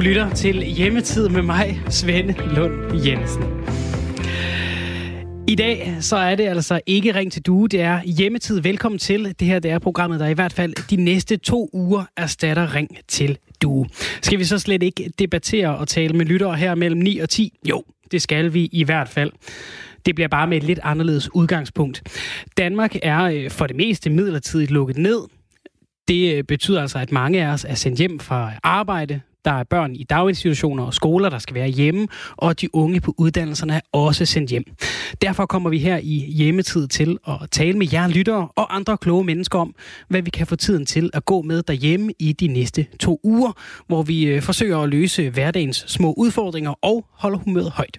Du lytter til Hjemmetid med mig, Svende Lund Jensen. I dag så er det altså ikke Ring til Due, det er Hjemmetid. Velkommen til. Det her det er programmet, der i hvert fald de næste to uger erstatter Ring til Due. Skal vi så slet ikke debattere og tale med lyttere her mellem 9 og 10? Jo, det skal vi i hvert fald. Det bliver bare med et lidt anderledes udgangspunkt. Danmark er øh, for det meste midlertidigt lukket ned. Det øh, betyder altså, at mange af os er sendt hjem fra arbejde. Der er børn i daginstitutioner og skoler, der skal være hjemme, og de unge på uddannelserne er også sendt hjem. Derfor kommer vi her i hjemmetid til at tale med jer lyttere og andre kloge mennesker om, hvad vi kan få tiden til at gå med derhjemme i de næste to uger, hvor vi øh, forsøger at løse hverdagens små udfordringer og holder humøret højt.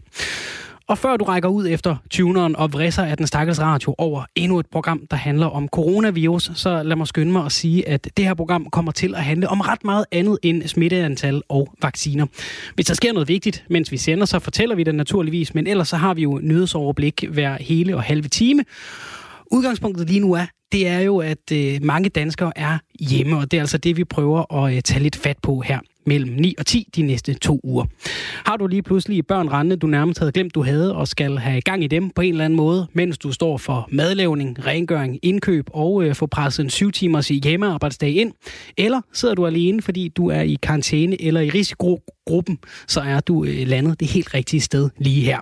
Og før du rækker ud efter tuneren og vrisser af den stakkels radio over endnu et program, der handler om coronavirus, så lad mig skynde mig at sige, at det her program kommer til at handle om ret meget andet end smitteantal og vacciner. Hvis der sker noget vigtigt, mens vi sender, så fortæller vi det naturligvis, men ellers så har vi jo nyhedsoverblik hver hele og halve time. Udgangspunktet lige nu er, det er jo, at øh, mange danskere er hjemme, og det er altså det, vi prøver at øh, tage lidt fat på her mellem 9 og 10 de næste to uger. Har du lige pludselig børn rendende, du nærmest havde glemt, du havde, og skal have gang i dem på en eller anden måde, mens du står for madlavning, rengøring, indkøb og øh, få presset en 7 timers hjemmearbejdsdag ind, eller sidder du alene, fordi du er i karantæne eller i risikogruppen, så er du øh, landet det helt rigtige sted lige her.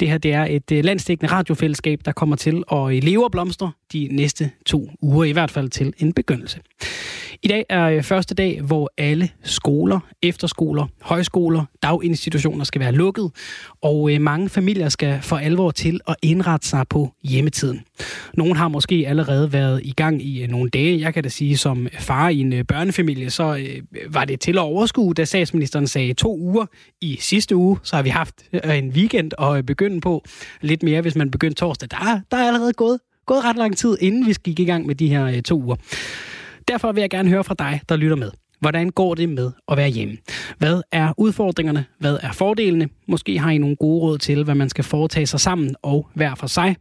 Det her det er et øh, landstækkende radiofællesskab, der kommer til at øh, leve og blomstre de næste to uger, i hvert fald til en begyndelse. I dag er øh, første dag, hvor alle skoler, efterskoler, højskoler, daginstitutioner skal være lukket, og øh, mange familier skal for alvor til at indrette sig på hjemmetiden. Nogle har måske allerede været i gang i øh, nogle dage. Jeg kan da sige, som far i en børnefamilie, så var det til at overskue, da statsministeren sagde to uger i sidste uge. Så har vi haft en weekend at begynde på. Lidt mere, hvis man begyndte torsdag. Der, der er allerede gået, gået ret lang tid, inden vi gik i gang med de her øh, to uger. Derfor vil jeg gerne høre fra dig, der lytter med. Hvordan går det med at være hjemme? Hvad er udfordringerne? Hvad er fordelene? Måske har I nogle gode råd til, hvad man skal foretage sig sammen og hver for sig.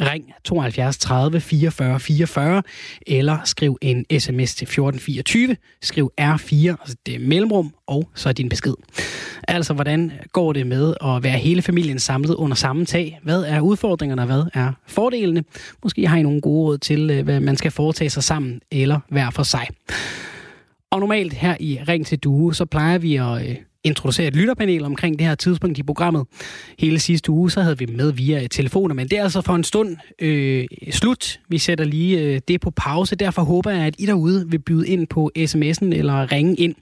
Ring 72 30 44 44, eller skriv en sms til 1424. Skriv R4, altså det er mellemrum, og så er din besked. Altså, hvordan går det med at være hele familien samlet under samme tag? Hvad er udfordringerne, og hvad er fordelene? Måske har I nogle gode råd til, øh, hvad man skal foretage sig sammen, eller hver for sig. Og normalt her i Ring til Due, så plejer vi at øh, introducere et lytterpanel omkring det her tidspunkt i programmet. Hele sidste uge, så havde vi med via telefoner, men det er altså for en stund øh, slut. Vi sætter lige øh, det på pause. Derfor håber jeg, at I derude vil byde ind på sms'en eller ringe ind.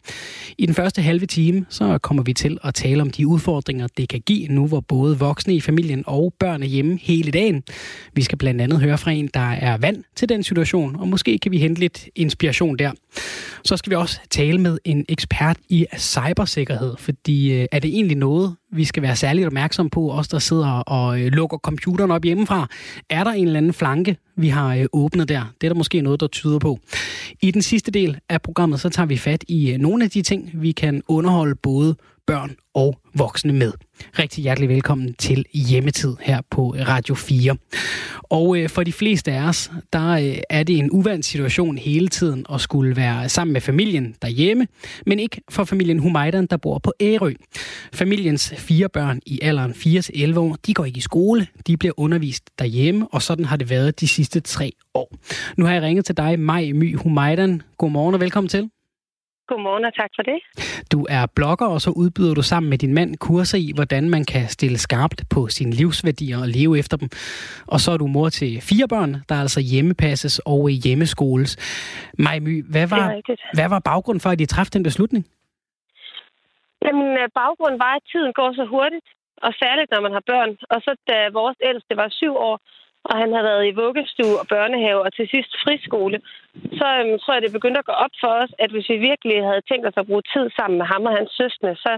I den første halve time, så kommer vi til at tale om de udfordringer, det kan give nu, hvor både voksne i familien og børn er hjemme hele dagen. Vi skal blandt andet høre fra en, der er vand til den situation, og måske kan vi hente lidt inspiration der. Så skal vi også tale med en ekspert i cybersikkerhed, fordi øh, er det egentlig noget, vi skal være særligt opmærksom på, os der sidder og øh, lukker computeren op hjemmefra? Er der en eller anden flanke, vi har øh, åbnet der? Det er der måske noget, der tyder på. I den sidste del af programmet, så tager vi fat i nogle af de ting, vi kan underholde både børn og voksne med. Rigtig hjertelig velkommen til Hjemmetid her på Radio 4. Og øh, for de fleste af os, der øh, er det en uvant situation hele tiden at skulle være sammen med familien derhjemme, men ikke for familien Humaidan, der bor på Ærø. Familiens fire børn i alderen 4-11 år, de går ikke i skole, de bliver undervist derhjemme, og sådan har det været de sidste tre år. Nu har jeg ringet til dig, Maj My Humaidan. Godmorgen og velkommen til. Godmorgen og tak for det. Du er blogger, og så udbyder du sammen med din mand kurser i, hvordan man kan stille skarpt på sine livsværdier og leve efter dem. Og så er du mor til fire børn, der altså hjemmepasses og i hjemmeskoles. Maj My, hvad var, hvad var baggrunden for, at I træffede den beslutning? Jamen, øh, baggrunden var, at tiden går så hurtigt, og særligt når man har børn. Og så da vores ældste var syv år, og han har været i vuggestue og børnehave og til sidst friskole, så øhm, tror jeg, det begyndte at gå op for os, at hvis vi virkelig havde tænkt os at bruge tid sammen med ham og hans søskende, så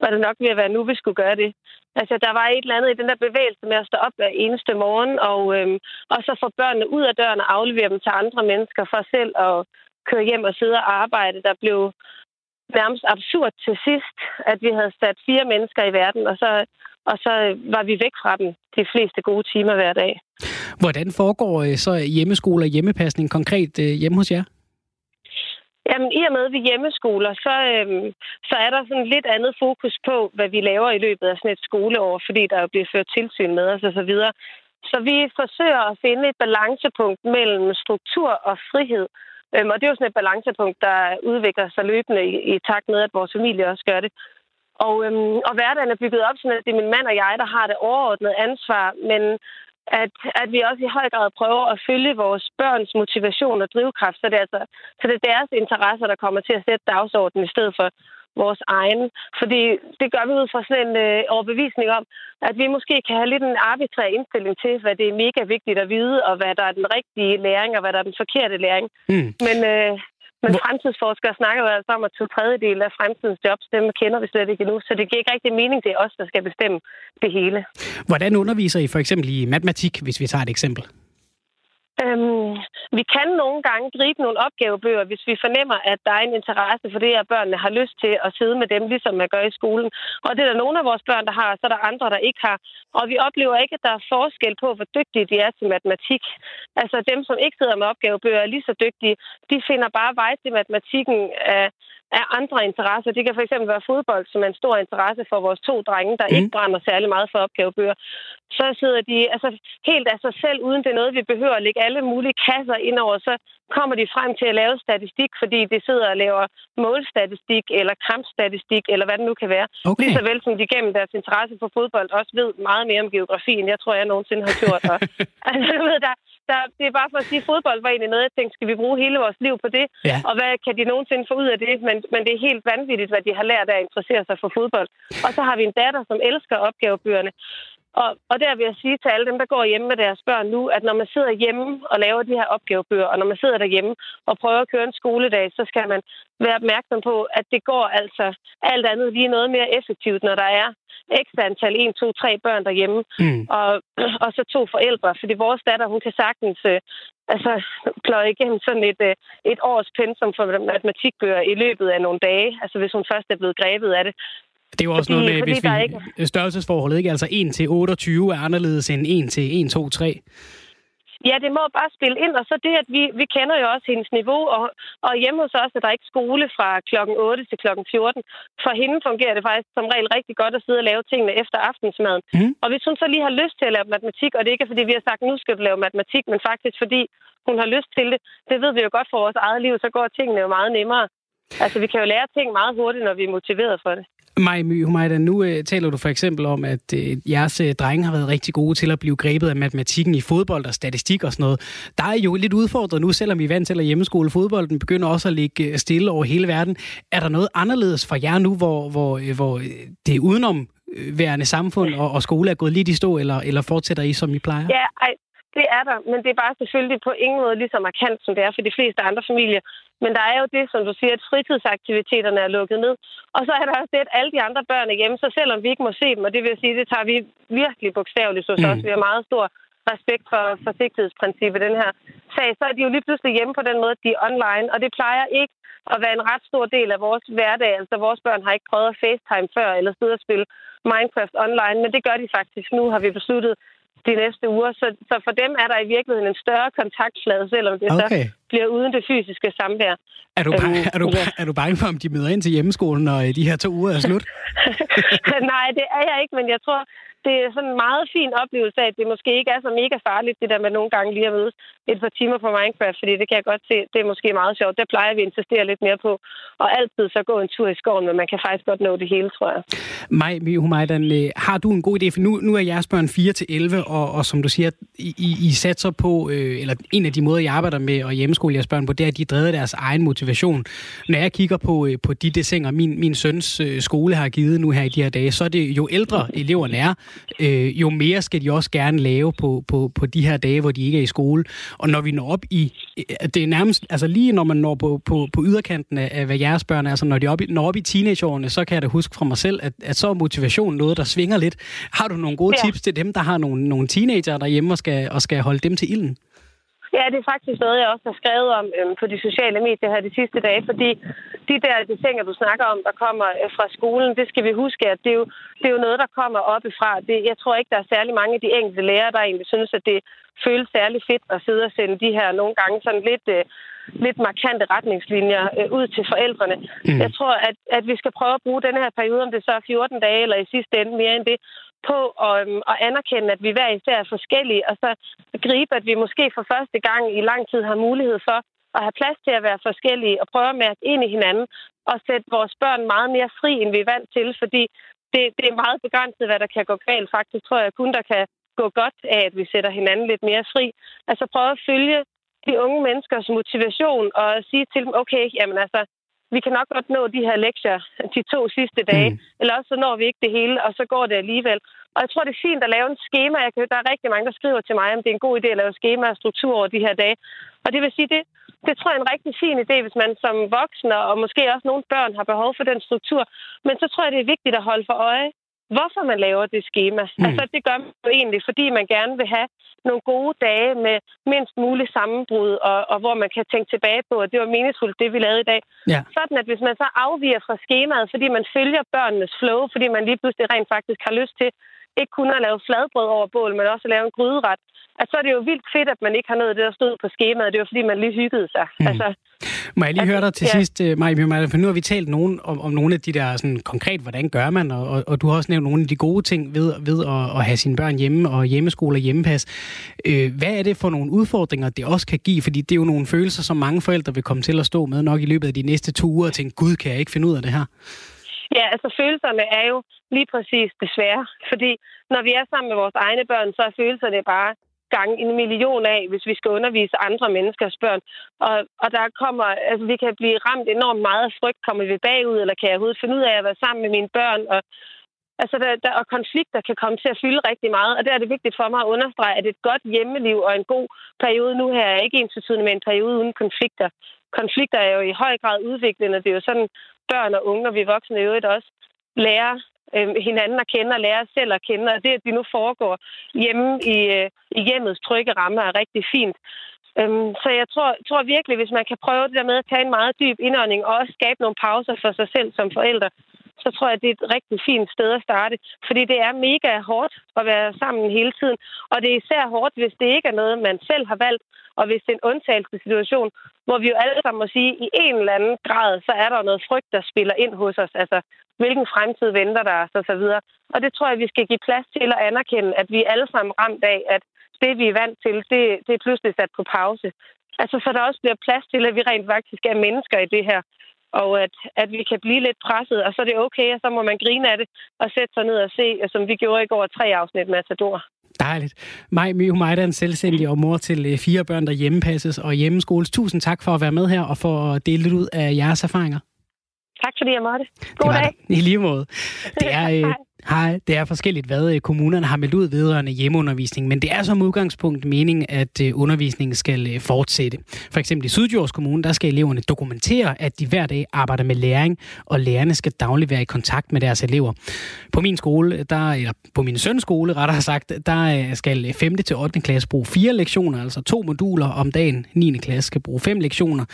var det nok ved at være nu, vi skulle gøre det. Altså, der var et eller andet i den der bevægelse med at stå op hver eneste morgen, og, øhm, og så få børnene ud af døren og aflevere dem til andre mennesker for selv at køre hjem og sidde og arbejde. Der blev nærmest absurd til sidst, at vi havde sat fire mennesker i verden, og så og så var vi væk fra dem de fleste gode timer hver dag. Hvordan foregår øh, så hjemmeskole og hjemmepasning konkret øh, hjemme hos jer? Jamen, i og med, at vi hjemmeskoler, så, øhm, så er der sådan lidt andet fokus på, hvad vi laver i løbet af sådan et skoleår, fordi der jo bliver ført tilsyn med os osv. Så, så vi forsøger at finde et balancepunkt mellem struktur og frihed. Øhm, og det er jo sådan et balancepunkt, der udvikler sig løbende i, i takt med, at vores familie også gør det. Og, øhm, og hverdagen er bygget op sådan, at det er min mand og jeg, der har det overordnede ansvar, men at, at vi også i høj grad prøver at følge vores børns motivation og drivkraft, så det er, altså, så det er deres interesser, der kommer til at sætte dagsordenen i stedet for vores egen. Fordi det gør vi ud fra sådan en øh, overbevisning om, at vi måske kan have lidt en arbitrær indstilling til, hvad det er mega vigtigt at vide, og hvad der er den rigtige læring, og hvad der er den forkerte læring. Mm. Men, øh, men fremtidsforskere snakker jo altså om, at to tredjedel af fremtidens jobs, dem kender vi slet ikke endnu, så det giver ikke rigtig mening, det er os, der skal bestemme det hele. Hvordan underviser I for eksempel i matematik, hvis vi tager et eksempel? Øhm, vi kan nogle gange gribe nogle opgavebøger, hvis vi fornemmer, at der er en interesse for det, at børnene har lyst til at sidde med dem, ligesom man gør i skolen. Og det er der nogle af vores børn, der har, og så er der andre, der ikke har. Og vi oplever ikke, at der er forskel på, hvor dygtige de er til matematik. Altså dem, som ikke sidder med opgavebøger, er lige så dygtige. De finder bare vej til matematikken af, af andre interesser. Det kan fx være fodbold, som er en stor interesse for vores to drenge, der mm. ikke brænder særlig meget for opgavebøger. Så sidder de altså, helt af sig selv, uden det er noget, vi behøver at lægge alle mulige kasser ind over, så kommer de frem til at lave statistik, fordi de sidder og laver målstatistik eller kampstatistik, eller hvad det nu kan være. Okay. Lige så vel som de gennem deres interesse for fodbold også ved meget mere om geografi, end jeg tror, jeg nogensinde har gjort. Og, altså, ved, der, der, det er bare for at sige, at fodbold var egentlig noget, jeg tænkte, skal vi bruge hele vores liv på det? Ja. Og hvad kan de nogensinde få ud af det? Men, men det er helt vanvittigt, hvad de har lært af at interessere sig for fodbold. Og så har vi en datter, som elsker opgavebøgerne. Og, og der vil jeg sige til alle dem, der går hjemme med deres børn nu, at når man sidder hjemme og laver de her opgavebøger, og når man sidder derhjemme og prøver at køre en skoledag, så skal man være opmærksom på, at det går altså alt andet lige noget mere effektivt, når der er ekstra antal 1, 2, 3 børn derhjemme, mm. og, og så to forældre. Fordi vores datter, hun kan sagtens øh, altså, pløje igennem sådan et, øh, et års pensum for matematikbøger i løbet af nogle dage, altså hvis hun først er blevet grebet af det. Det er jo også fordi, noget med, hvis vi, ikke... størrelsesforholdet, ikke? Altså 1 til 28 er anderledes end 1 til 1, 2, 3. Ja, det må bare spille ind, og så det, at vi, vi kender jo også hendes niveau, og, og hjemme hos os er der ikke skole fra klokken 8 til klokken 14. For hende fungerer det faktisk som regel rigtig godt at sidde og lave tingene efter aftensmaden. Mm. Og hvis hun så lige har lyst til at lave matematik, og det er ikke fordi, vi har sagt, nu skal du lave matematik, men faktisk fordi hun har lyst til det, det ved vi jo godt for vores eget liv, så går tingene jo meget nemmere. Altså, vi kan jo lære ting meget hurtigt, når vi er motiveret for det. Maj My Humayda, nu øh, taler du for eksempel om, at øh, jeres øh, drenge har været rigtig gode til at blive grebet af matematikken i fodbold og statistik og sådan noget. Der er jo lidt udfordret nu, selvom I er vant til at hjemmeskole. Fodbolden begynder også at ligge øh, stille over hele verden. Er der noget anderledes for jer nu, hvor, hvor, øh, hvor øh, det er udenom værende samfund og, og skole er gået lidt i stå, eller, eller fortsætter I, som I plejer? Ja, ej, det er der, men det er bare selvfølgelig på ingen måde lige så markant, som det er for de fleste andre familier. Men der er jo det, som du siger, at fritidsaktiviteterne er lukket ned. Og så er der også det, at alle de andre børn er hjemme, så selvom vi ikke må se dem, og det vil sige, det tager vi virkelig bogstaveligt hos mm. os. Vi har meget stor respekt for forsigtighedsprincippet den her sag, så er de jo lige pludselig hjemme på den måde, at de er online, og det plejer ikke at være en ret stor del af vores hverdag. Altså, vores børn har ikke prøvet at FaceTime før, eller sidde og spille Minecraft online, men det gør de faktisk nu, har vi besluttet de næste uger. Så, så for dem er der i virkeligheden en større kontaktflade, selvom det okay. så bliver uden det fysiske samvær. Er du, bange, øhm, er, du, ja. er du bange for, om de møder ind til hjemmeskolen, når de her to uger er slut? Nej, det er jeg ikke, men jeg tror, det er sådan en meget fin oplevelse af, at det måske ikke er så mega farligt, det der med nogle gange lige at møde et par timer på Minecraft, fordi det kan jeg godt se, det er måske meget sjovt. Der plejer vi at insistere lidt mere på, og altid så gå en tur i skoven, men man kan faktisk godt nå det hele, tror jeg. Maj Humajdan, øh, har du en god idé, for nu, nu er jeres børn 4 til 11, og, og som du siger, I, I satser på, øh, eller en af de måder, jeg arbejder med at hjemmeskole jeres børn på, det er, at de drevet deres egen motivation. Når jeg kigger på, øh, på de desinger, min, min søns øh, skole har givet nu her i de her dage, så er det jo ældre eleverne er, øh, jo mere skal de også gerne lave på, på, på de her dage, hvor de ikke er i skole. Og når vi når op i, øh, det er nærmest, altså lige når man når på, på, på yderkanten af, hvad jeres børn er, altså når de op, når op i teenageårene, så kan jeg da huske fra mig selv, at, at så er motivation noget, der svinger lidt. Har du nogle gode ja. tips til dem, der har nogle, nogle teenager derhjemme og skal, og skal holde dem til ilden? Ja, det er faktisk noget, jeg også har skrevet om øhm, på de sociale medier her de sidste dage, fordi de der desinger, du snakker om, der kommer øh, fra skolen, det skal vi huske, at det er jo, det er jo noget, der kommer oppefra. Det, jeg tror ikke, der er særlig mange af de enkelte lærere, der egentlig synes, at det føles særlig fedt at sidde og sende de her nogle gange sådan lidt, øh, lidt markante retningslinjer øh, ud til forældrene. Mm. Jeg tror, at, at vi skal prøve at bruge den her periode, om det så er 14 dage eller i sidste ende mere end det, på at, øhm, at anerkende, at vi hver især er forskellige, og så gribe, at vi måske for første gang i lang tid har mulighed for at have plads til at være forskellige og prøve at mærke ind i hinanden og sætte vores børn meget mere fri, end vi er vant til, fordi det, det er meget begrænset, hvad der kan gå galt. Faktisk tror jeg kun, der kan gå godt af, at vi sætter hinanden lidt mere fri. Altså prøve at følge de unge menneskers motivation og sige til dem, okay, jamen altså, vi kan nok godt nå de her lektier de to sidste dage, mm. eller også så når vi ikke det hele, og så går det alligevel. Og jeg tror, det er fint at lave en schema. Jeg kan, der er rigtig mange, der skriver til mig, om det er en god idé at lave schema og struktur over de her dage. Og det vil sige, det, det tror jeg er en rigtig fin idé, hvis man som voksen og måske også nogle børn har behov for den struktur. Men så tror jeg, det er vigtigt at holde for øje, hvorfor man laver det schema. Mm. Altså, det gør man jo egentlig, fordi man gerne vil have nogle gode dage med mindst mulig sammenbrud, og, og hvor man kan tænke tilbage på, at det var meningsfuldt, det vi lavede i dag. Ja. Sådan, at hvis man så afviger fra skemaet, fordi man følger børnenes flow, fordi man lige pludselig rent faktisk har lyst til ikke kun at lave fladbrød over bål, men også at lave en gryderet, at så er det jo vildt fedt, at man ikke har nået det, der stod på skemaet. Det var fordi, man lige hyggede sig. Mm. Altså, Må jeg lige altså, høre dig til ja. sidst, øh, Maja, for nu har vi talt nogen om, om nogle af de der sådan, konkret, hvordan gør man, og, og, og du har også nævnt nogle af de gode ting ved, ved at, at have sine børn hjemme, og hjemmeskole og hjemmepas. Øh, hvad er det for nogle udfordringer, det også kan give? Fordi det er jo nogle følelser, som mange forældre vil komme til at stå med nok i løbet af de næste to uger, og tænke, gud, kan jeg ikke finde ud af det her? Ja, altså følelserne er jo lige præcis desværre. Fordi når vi er sammen med vores egne børn, så er følelserne bare gang en million af, hvis vi skal undervise andre menneskers børn. Og, og der kommer, altså vi kan blive ramt enormt meget af frygt. Kommer vi bagud, eller kan jeg overhovedet finde ud af at være sammen med mine børn? Og, altså der, der, og konflikter kan komme til at fylde rigtig meget. Og der er det vigtigt for mig at understrege, at et godt hjemmeliv og en god periode nu her er ikke ensbetydende med en periode uden konflikter. Konflikter er jo i høj grad udviklende. Det er jo sådan, børn og unge, og vi voksne i øvrigt også, lærer øh, hinanden at kende og lærer selv at kende. Og det, at de nu foregår hjemme i, øh, i hjemmets trygge rammer, er rigtig fint. Øhm, så jeg tror, tror virkelig, hvis man kan prøve det der med at tage en meget dyb indånding og også skabe nogle pauser for sig selv som forældre, så tror jeg, det er et rigtig fint sted at starte. Fordi det er mega hårdt at være sammen hele tiden. Og det er især hårdt, hvis det ikke er noget, man selv har valgt, og hvis det er en undtagelsessituation, hvor vi jo alle sammen må sige, at i en eller anden grad, så er der noget frygt, der spiller ind hos os. Altså, hvilken fremtid venter der os, og så videre. Og det tror jeg, vi skal give plads til at anerkende, at vi er alle sammen ramt af, at det, vi er vant til, det, det er pludselig sat på pause. Altså, så der også bliver plads til, at vi rent faktisk er mennesker i det her og at, at vi kan blive lidt presset, og så er det okay, og så må man grine af det og sætte sig ned og se, øh, som vi gjorde i går, tre afsnit med Matador. Dejligt. Maj Mio Majdan, selvstændig og mor til øh, fire børn, der hjemmepasses og hjemmeskoles. Tusind tak for at være med her og for at dele lidt ud af jeres erfaringer. Tak fordi jeg måtte. God dag. Det. I lige måde. Det er, øh, Hej, det er forskelligt, hvad øh, kommunerne har meldt ud vedrørende hjemmeundervisning, men det er som udgangspunkt meningen, at øh, undervisningen skal øh, fortsætte. For eksempel i Sydjords Kommune, der skal eleverne dokumentere, at de hver dag arbejder med læring, og lærerne skal dagligt være i kontakt med deres elever. På min skole, der, eller på min søns skole, rettere sagt, der skal 5. til 8. klasse bruge fire lektioner, altså to moduler om dagen. 9. klasse skal bruge fem lektioner.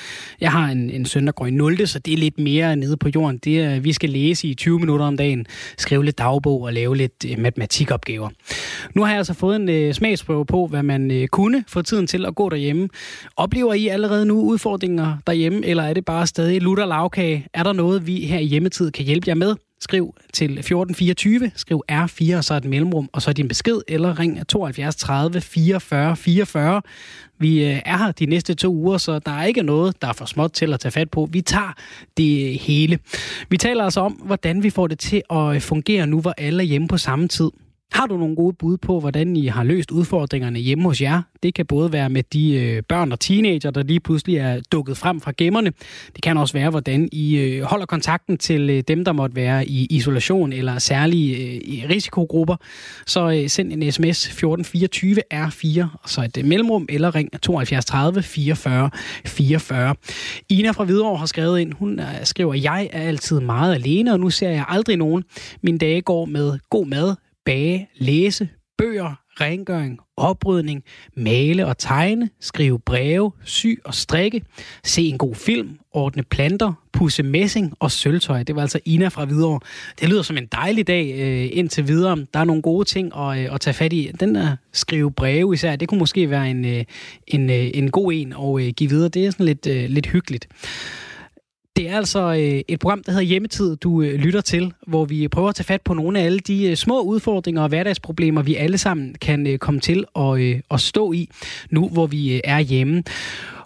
Jeg har en, en søn, der går i 0. så det er lidt mere nede på jorden. Det er, vi skal læse i 20 minutter om dagen, skrive lidt dag dagbog og lave lidt øh, matematikopgaver. Nu har jeg altså fået en øh, smagsprøve på, hvad man øh, kunne få tiden til at gå derhjemme. Oplever I allerede nu udfordringer derhjemme, eller er det bare stadig lutter lavkage? Er der noget, vi her i hjemmetid kan hjælpe jer med? Skriv til 1424, skriv R4 og så et mellemrum, og så din besked, eller ring 72 30 44 44. Vi øh, er her de næste to uger, så der er ikke noget, der er for småt til at tage fat på. Vi tager det hele. Vi taler altså om, hvordan vi får det til at fungere nu, hvor alle er hjemme på samme tid. Har du nogle gode bud på, hvordan I har løst udfordringerne hjemme hos jer? Det kan både være med de øh, børn og teenager, der lige pludselig er dukket frem fra gemmerne. Det kan også være, hvordan I øh, holder kontakten til øh, dem, der måtte være i isolation eller særlige øh, risikogrupper. Så øh, send en sms 1424 R4, og så et øh, mellemrum, eller ring 72 30 44 44. Ina fra Hvidovre har skrevet ind, hun øh, skriver, jeg er altid meget alene, og nu ser jeg aldrig nogen. Min dage går med god mad, bage, læse, bøger, rengøring, oprydning, male og tegne, skrive breve, sy og strikke, se en god film, ordne planter, pusse messing og sølvtøj. Det var altså Ina fra Hvidovre. Det lyder som en dejlig dag øh, indtil videre. Der er nogle gode ting at, øh, at tage fat i. Den der skrive breve især, det kunne måske være en, øh, en, øh, en god en at øh, give videre. Det er sådan lidt, øh, lidt hyggeligt. Det er altså øh, et program, der hedder Hjemmetid, du øh, lytter til, hvor vi prøver at tage fat på nogle af alle de øh, små udfordringer og hverdagsproblemer, vi alle sammen kan komme til at, at stå i, nu hvor vi er hjemme.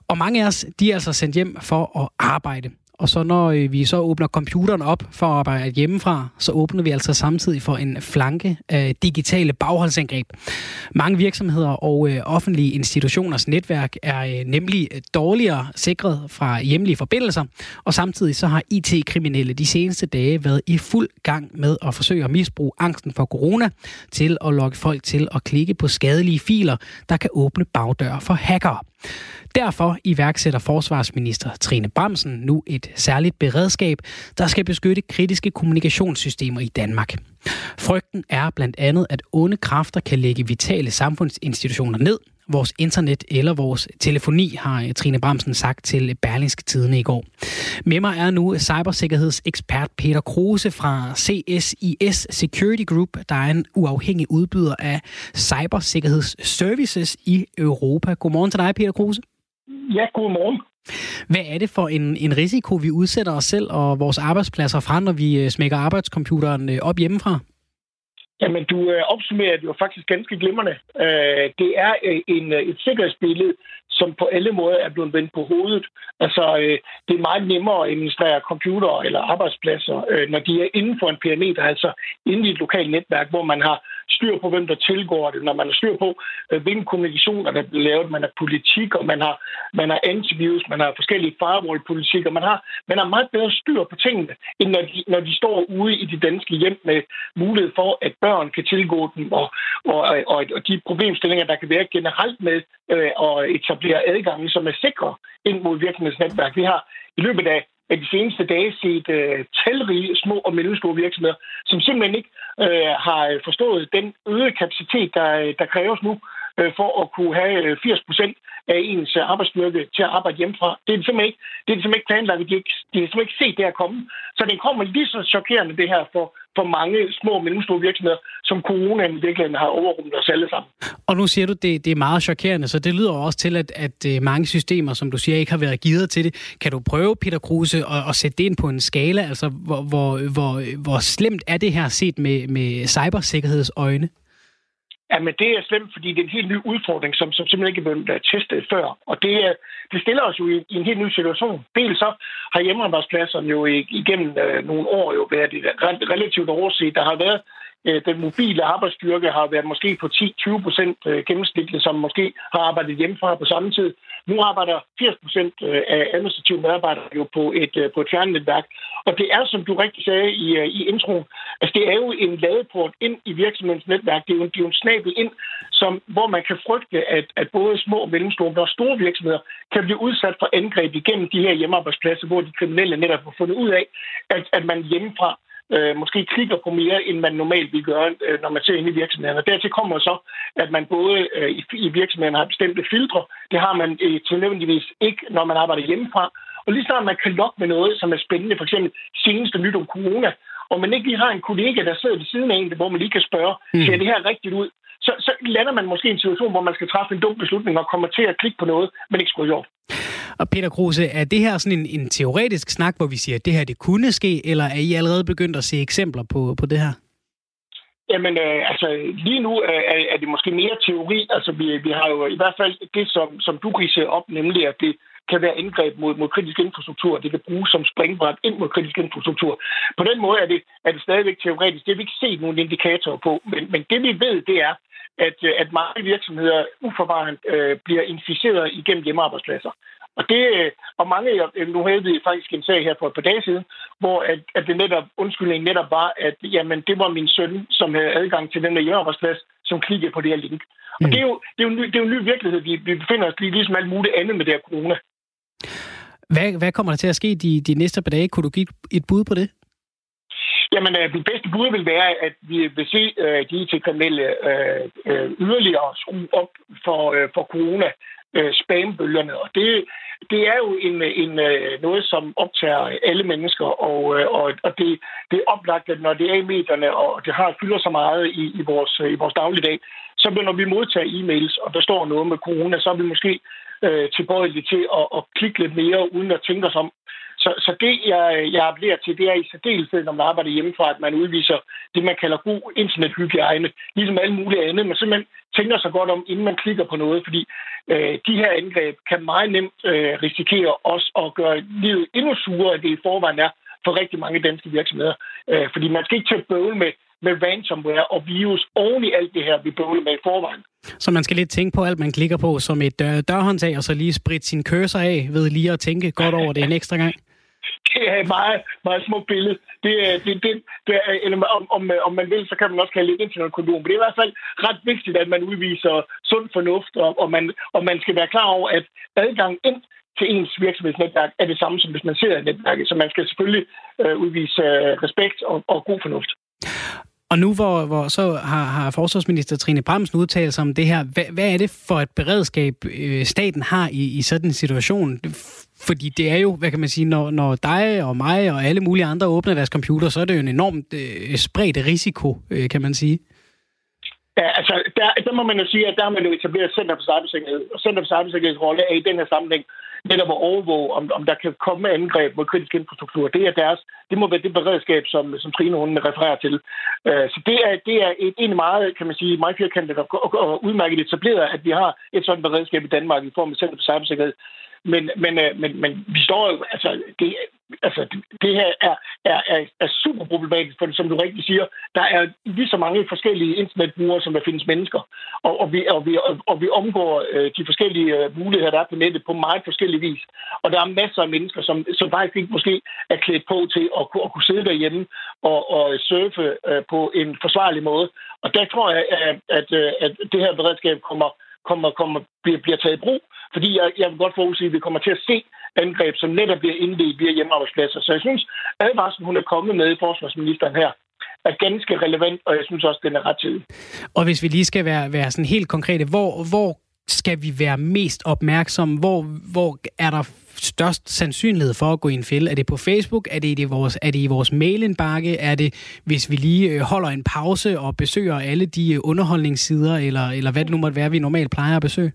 Og mange af os, de er altså sendt hjem for at arbejde. Og så når øh, vi så åbner computeren op for at arbejde hjemmefra, så åbner vi altså samtidig for en flanke af digitale bagholdsangreb. Mange virksomheder og øh, offentlige institutioners netværk er øh, nemlig øh, dårligere sikret fra hjemlige forbindelser, og samtidig så har IT-kriminelle de seneste dage været i fuld gang med at forsøge at misbruge angsten for corona til at lokke folk til at klikke på skadelige filer, der kan åbne bagdøre for hackere. Derfor iværksætter forsvarsminister Trine Bramsen nu et særligt beredskab, der skal beskytte kritiske kommunikationssystemer i Danmark. Frygten er blandt andet, at onde kræfter kan lægge vitale samfundsinstitutioner ned, vores internet eller vores telefoni, har Trine Bramsen sagt til Berlingske Tidene i går. Med mig er nu cybersikkerhedsekspert Peter Kruse fra CSIS Security Group, der er en uafhængig udbyder af cybersikkerhedsservices i Europa. Godmorgen til dig, Peter Kruse. Ja, godmorgen. Hvad er det for en, en risiko, vi udsætter os selv og vores arbejdspladser fra, når vi øh, smækker arbejdscomputeren øh, op hjemmefra? Jamen, du øh, opsummerer det jo faktisk ganske glimrende. Øh, det er øh, en, øh, et sikkerhedsbillede, som på alle måder er blevet vendt på hovedet. Altså, øh, det er meget nemmere at administrere computer eller arbejdspladser, øh, når de er inden for en perimeter, altså inde i et lokalt netværk, hvor man har styr på, hvem der tilgår det, når man har styr på, øh, hvilken kommunikation kommunikationer, der bliver lavet, man har politik, og man har, man har antivirus, man har forskellige firewall-politikker, man har, man har meget bedre styr på tingene, end når de, når de står ude i de danske hjem med mulighed for, at børn kan tilgå dem, og, og, og, og de problemstillinger, der kan være generelt med øh, at etablere adgangen, som er sikre ind mod virksomhedsnetværk. Vi har i løbet af af de seneste dage set øh, talrige små og mellemstore virksomheder, som simpelthen ikke øh, har øh, forstået den øgede kapacitet, der, øh, der kræves nu. Øh, for at kunne have øh, 80 procent af ens øh, arbejdsstyrke til at arbejde hjemmefra. Det er simpelthen ikke, det er simpelthen ikke planlagt. De, ikke, de har simpelthen ikke set det her komme. Så det kommer lige så chokerende, det her, for, for mange små og mellemstore virksomheder, som coronaen virkelig har overrummet os alle sammen. Og nu siger du, det, det er meget chokerende, så det lyder også til, at, at mange systemer, som du siger, ikke har været givet til det. Kan du prøve, Peter Kruse, at, at sætte det ind på en skala? Altså, hvor, hvor, hvor, hvor slemt er det her set med, med cybersikkerhedsøjne? Jamen, det er slemt, fordi det er en helt ny udfordring, som, som simpelthen ikke er blevet øh, testet før. Og det, øh, det stiller os jo i, i en helt ny situation. Dels så har hjemmearbejdspladserne jo igennem øh, nogle år jo været relativt overset. Der har været Øh, den mobile arbejdsstyrke har været måske på 10-20 procent øh, gennemsnitligt, som måske har arbejdet hjemmefra på samme tid. Nu arbejder 80 procent øh, af administrative medarbejdere jo på et, på et fjernnetværk. Og det er, som du rigtig sagde i, i introen, altså det er jo en ladeport ind i virksomhedens netværk. Det er jo, det er jo en snabel ind, som, hvor man kan frygte, at, at både små og mellemstore og store virksomheder kan blive udsat for angreb igennem de her hjemmearbejdspladser, hvor de kriminelle netop har fundet ud af, at, at man hjemmefra øh, måske klikker på mere, end man normalt vil gøre, øh, når man ser ind i virksomheden. Og dertil kommer så, at man både øh, i, i virksomheden har bestemte filtre. Det har man øh, til nødvendigvis ikke, når man arbejder hjemmefra. Og lige snart man kan lokke med noget, som er spændende, for eksempel seneste nyt om corona, og man ikke lige har en kollega, der sidder ved siden af en, hvor man lige kan spørge, mm. ser det her rigtigt ud? Så, så lander man måske i en situation, hvor man skal træffe en dum beslutning og kommer til at klikke på noget, man ikke skulle have gjort. Og Peter Kruse, er det her sådan en, en teoretisk snak, hvor vi siger, at det her det kunne ske, eller er I allerede begyndt at se eksempler på, på det her? Jamen, øh, altså, lige nu er, er det måske mere teori. Altså, vi, vi har jo i hvert fald det, som, som du ridser op, nemlig at det kan være indgreb mod, mod kritisk infrastruktur. Det kan bruges som springbræt ind mod kritisk infrastruktur. På den måde er det, er det stadigvæk teoretisk. Det har vi ikke set nogen indikatorer på. Men, men det vi ved, det er, at, at mange virksomheder uforvarende øh, bliver inficeret igennem hjemmearbejdspladser. Og, det, øh, og mange, nu havde vi faktisk en sag her for et par dage siden, hvor at, at det netop, undskyldningen netop var, at jamen, det var min søn, som havde adgang til den der hjemmearbejdsplads, som klikkede på det her link. Og mm. det, er jo, det, er jo ny, det er jo en ny virkelighed. Vi, vi befinder os lige ligesom alt muligt andet med det her corona. Hvad, hvad kommer der til at ske de, de næste par dage? Kunne du give et bud på det? Jamen, øh, det bedste bud vil være, at vi vil se øh, de IT-kriminelle øh, øh, yderligere skrue op for, øh, for corona øh, spambølgerne. Og det, det er jo en, en, øh, noget, som optager alle mennesker, og, øh, og, og det, det er oplagt, at når det er i medierne, og det har fylder så meget i, i, vores, i vores dagligdag, så når vi modtager e-mails, og der står noget med corona, så er vi måske øh, tilbøjelige til at, at klikke lidt mere, uden at tænke os om. Så, så det, jeg, jeg appellerer til, det er i særdeleshed, når man arbejder hjemmefra, at man udviser det, man kalder god internethygiejne, ligesom alle mulige andre, men simpelthen tænker sig godt om, inden man klikker på noget, fordi øh, de her angreb kan meget nemt øh, risikere også at gøre livet endnu surere, end det i forvejen er for rigtig mange danske virksomheder. Øh, fordi man skal ikke til at bøvle med, med ransomware og virus oven i alt det her, vi bøvler med i forvejen. Så man skal lidt tænke på alt, man klikker på som et dør- dørhåndtag, og så lige spritte sin cursor af ved lige at tænke godt over det en ekstra gang? Det er et meget, meget smukt billede. Det, det, det, det eller om, om, om man vil, så kan man også kalde det et internetkondom. Men det er i hvert fald ret vigtigt, at man udviser sund fornuft, og, og, man, og man skal være klar over, at adgang ind til ens virksomhedsnetværk er det samme, som hvis man sidder i netværket. Så man skal selvfølgelig øh, udvise øh, respekt og, og god fornuft. Og nu hvor, hvor så har, har forsvarsminister Trine Bremsen udtalt sig om det her, hvad, hvad er det for et beredskab, øh, staten har i, i sådan en situation? Fordi det er jo, hvad kan man sige, når, når dig og mig og alle mulige andre åbner deres computer, så er det jo en enormt øh, spredt risiko, øh, kan man sige. Ja, altså, der, der må man jo sige, at der har man jo etableret Center for Cybersikkerhed. Og Center for Cybersikkerheds rolle er i den her sammenhæng netop at overvåge, om, om der kan komme angreb mod kritisk infrastruktur. Det er deres, det må være det beredskab, som, som Trine hun refererer til. Uh, så det er, det er et, en meget, kan man sige, meget firkantet og, og, og udmærket etableret, at vi har et sådan beredskab i Danmark i form af Center for Cybersikkerhed. Men, men, øh, men, men vi står jo, altså, det, altså, det her er, er, er, er super problematisk, for som du rigtig siger, der er lige så mange forskellige internetbrugere, som der findes mennesker. Og, og, vi, og, vi, og vi omgår øh, de forskellige øh, muligheder, der er på nettet, på meget forskellig vis. Og der er masser af mennesker, som, som faktisk ikke måske er klædt på til at, at kunne sidde derhjemme og, og surfe øh, på en forsvarlig måde. Og der tror jeg, at, at, øh, at det her beredskab kommer, kommer, kommer, bliver, bliver taget i brug, fordi jeg, jeg vil godt forudse, at vi kommer til at se angreb, som netop bliver indledt via hjemmearbejdspladser. Så jeg synes, at advarslen, hun er kommet med i forsvarsministeren her, er ganske relevant, og jeg synes også, den er ret tid. Og hvis vi lige skal være, være sådan helt konkrete, hvor, hvor skal vi være mest opmærksomme? Hvor, hvor er der størst sandsynlighed for at gå i en fælde? Er det på Facebook? Er det i vores, er det i vores mailindbakke? Er det, hvis vi lige øh, holder en pause og besøger alle de øh, underholdningssider, eller, eller hvad det nu måtte være, vi normalt plejer at besøge?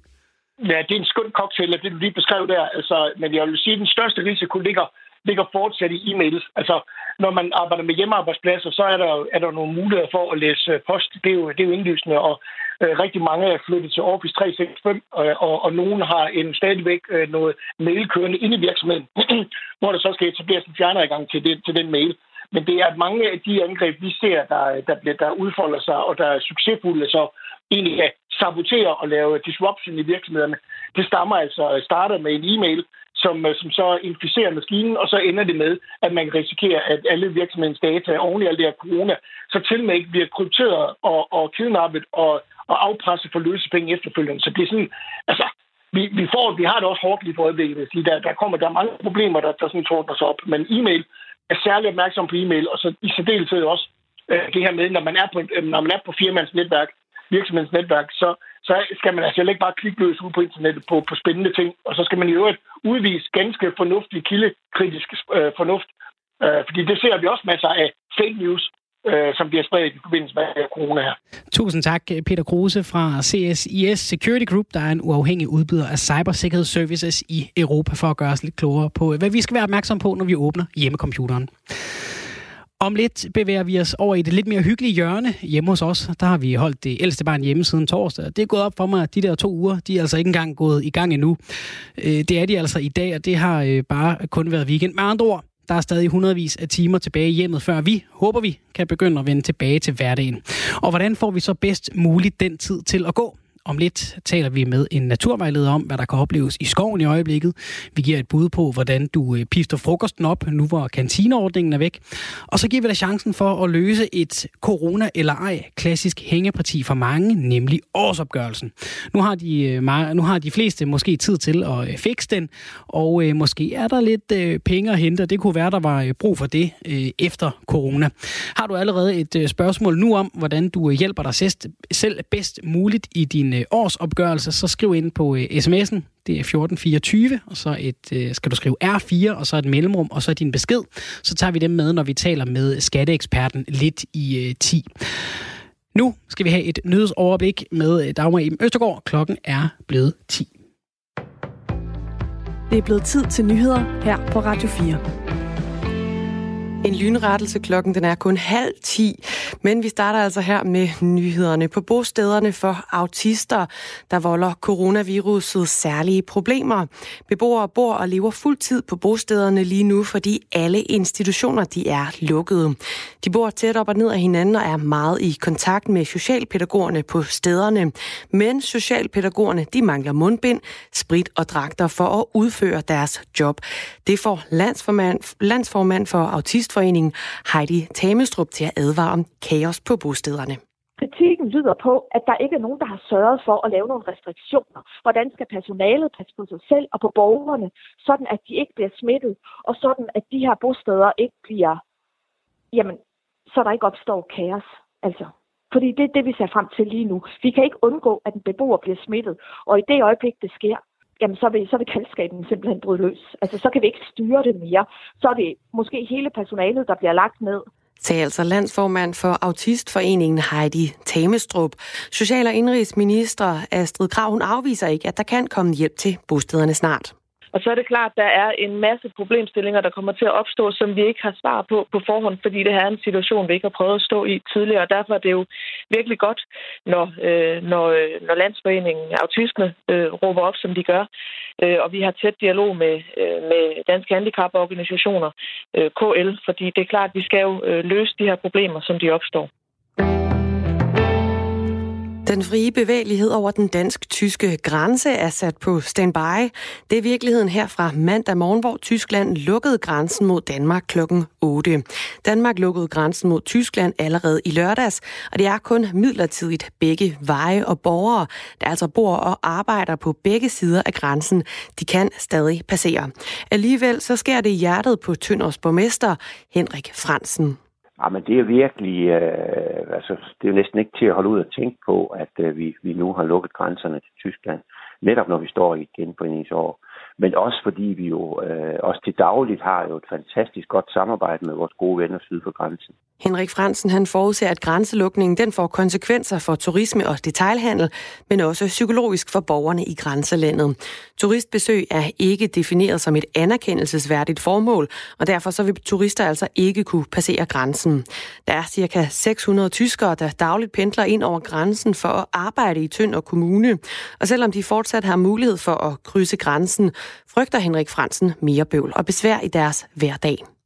Ja, det er en skøn cocktail, det du lige beskrev der. Altså, men jeg vil sige, at den største risiko ligger, ligger fortsat i e-mails. Altså, når man arbejder med hjemmearbejdspladser, så er der, er der nogle muligheder for at læse post. Det er jo, det er jo indlysende, og øh, rigtig mange er flyttet til Office 365, øh, og, og nogen har en stadigvæk øh, noget mail kørende inde i virksomheden, hvor der så skal etableres en fjerneadgang til, det, til den mail. Men det er, at mange af de angreb, vi ser, der, der, bliver, der udfolder sig, og der er succesfulde, så egentlig kan sabotere og lave disruption i virksomhederne, det stammer altså starter med en e-mail, som, øh, som så inficerer maskinen, og så ender det med, at man risikerer, at alle virksomhedens data oven i alt det her corona, så til med ikke bliver krypteret og, og kidnappet og, og afpresset for løsepenge efterfølgende. Så det er sådan, altså, vi, vi, får, vi har det også hårdt lige for øjeblikket. Sige. Der, der, kommer, der er mange problemer, der, der sådan tordner sig op. Men e-mail er særlig opmærksom på e-mail, og så i særdeleshed også øh, det her med, når man er på, øh, når man er på firmands netværk, virksomhedens netværk, så, så skal man altså ikke bare klikke løs ud på internettet på, på spændende ting. Og så skal man i øvrigt udvise ganske fornuftig kildekritisk øh, fornuft. Øh, fordi det ser vi også masser af fake news, øh, som bliver spredt i forbindelse med øh, corona her. Tusind tak, Peter Kruse fra CSIS Security Group, der er en uafhængig udbyder af cybersikkerhedsservices i Europa, for at gøre os lidt klogere på, øh, hvad vi skal være opmærksom på, når vi åbner hjemmecomputeren. Om lidt bevæger vi os over i det lidt mere hyggelige hjørne hjemme hos os. Der har vi holdt det ældste barn hjemme siden torsdag. Det er gået op for mig, at de der to uger, de er altså ikke engang gået i gang endnu. Øh, det er de altså i dag, og det har øh, bare kun været weekend. Med andre ord, der er stadig hundredvis af timer tilbage i hjemmet, før vi, håber vi, kan begynde at vende tilbage til hverdagen. Og hvordan får vi så bedst muligt den tid til at gå? Om lidt taler vi med en naturvejleder om, hvad der kan opleves i skoven i øjeblikket. Vi giver et bud på, hvordan du øh, pifter frokosten op, nu hvor kantineordningen er væk. Og så giver vi dig chancen for at løse et corona eller ej klassisk hængeparti for mange, nemlig årsopgørelsen. Nu har de, øh, nu har de fleste måske tid til at øh, fikse den, og måske er der lidt penge at hente. Det kunne være, der var brug for det efter corona. Har du allerede et spørgsmål nu om, hvordan du hjælper dig selv bedst muligt i din Øh, årsopgørelse, så skriv ind på øh, sms'en det er 1424, og så et, øh, skal du skrive R4, og så et mellemrum, og så din besked. Så tager vi dem med, når vi taler med skatteeksperten lidt i øh, 10. Nu skal vi have et nyhedsoverblik med øh, Dagmar Eben Østergaard. Klokken er blevet 10. Det er blevet tid til nyheder her på Radio 4. En lynrettelse klokken den er kun halv ti, men vi starter altså her med nyhederne på bostederne for autister, der volder coronaviruset særlige problemer. Beboere bor og lever fuld tid på bostederne lige nu, fordi alle institutioner de er lukkede. De bor tæt op og ned af hinanden og er meget i kontakt med socialpædagogerne på stederne. Men socialpædagogerne de mangler mundbind, sprit og dragter for at udføre deres job. Det får landsformand, landsformand for autister Journalistforeningen Heidi Tamestrup til at advare om kaos på bostederne. Kritikken lyder på, at der ikke er nogen, der har sørget for at lave nogle restriktioner. Hvordan skal personalet passe på sig selv og på borgerne, sådan at de ikke bliver smittet, og sådan at de her bosteder ikke bliver, jamen, så der ikke opstår kaos. Altså, fordi det er det, vi ser frem til lige nu. Vi kan ikke undgå, at en beboer bliver smittet, og i det øjeblik, det sker, jamen så vil, så vil kaldskaben simpelthen bryde løs. Altså så kan vi ikke styre det mere. Så er det måske hele personalet, der bliver lagt ned. Sagde altså landsformand for Autistforeningen Heidi Tamestrup. Social- og indrigsminister Astrid Krav, hun afviser ikke, at der kan komme hjælp til bostederne snart. Og så er det klart, at der er en masse problemstillinger, der kommer til at opstå, som vi ikke har svar på på forhånd, fordi det her er en situation, vi ikke har prøvet at stå i tidligere. Og derfor er det jo virkelig godt, når, øh, når, øh, når Landsforeningen Autisme øh, råber op, som de gør. Øh, og vi har tæt dialog med, øh, med Danske Handicaporganisationer, øh, KL, fordi det er klart, at vi skal jo øh, løse de her problemer, som de opstår. Den frie bevægelighed over den dansk-tyske grænse er sat på standby. Det er virkeligheden her fra mandag morgen, hvor Tyskland lukkede grænsen mod Danmark kl. 8. Danmark lukkede grænsen mod Tyskland allerede i lørdags, og det er kun midlertidigt begge veje og borgere, der altså bor og arbejder på begge sider af grænsen. De kan stadig passere. Alligevel så sker det i hjertet på Tønders borgmester Henrik Fransen. Ja, men det er virkelig, øh, altså, det er jo næsten ikke til at holde ud og tænke på, at øh, vi, vi nu har lukket grænserne til Tyskland, netop når vi står i et genforeningsår men også fordi vi jo øh, også til dagligt har jo et fantastisk godt samarbejde med vores gode venner syd for grænsen. Henrik Fransen han forudser, at grænselukningen den får konsekvenser for turisme og detailhandel, men også psykologisk for borgerne i grænselandet. Turistbesøg er ikke defineret som et anerkendelsesværdigt formål, og derfor så vil turister altså ikke kunne passere grænsen. Der er cirka 600 tyskere, der dagligt pendler ind over grænsen for at arbejde i Tønder Kommune, og selvom de fortsat har mulighed for at krydse grænsen, frygter Henrik Fransen mere bøvl og besvær i deres hverdag.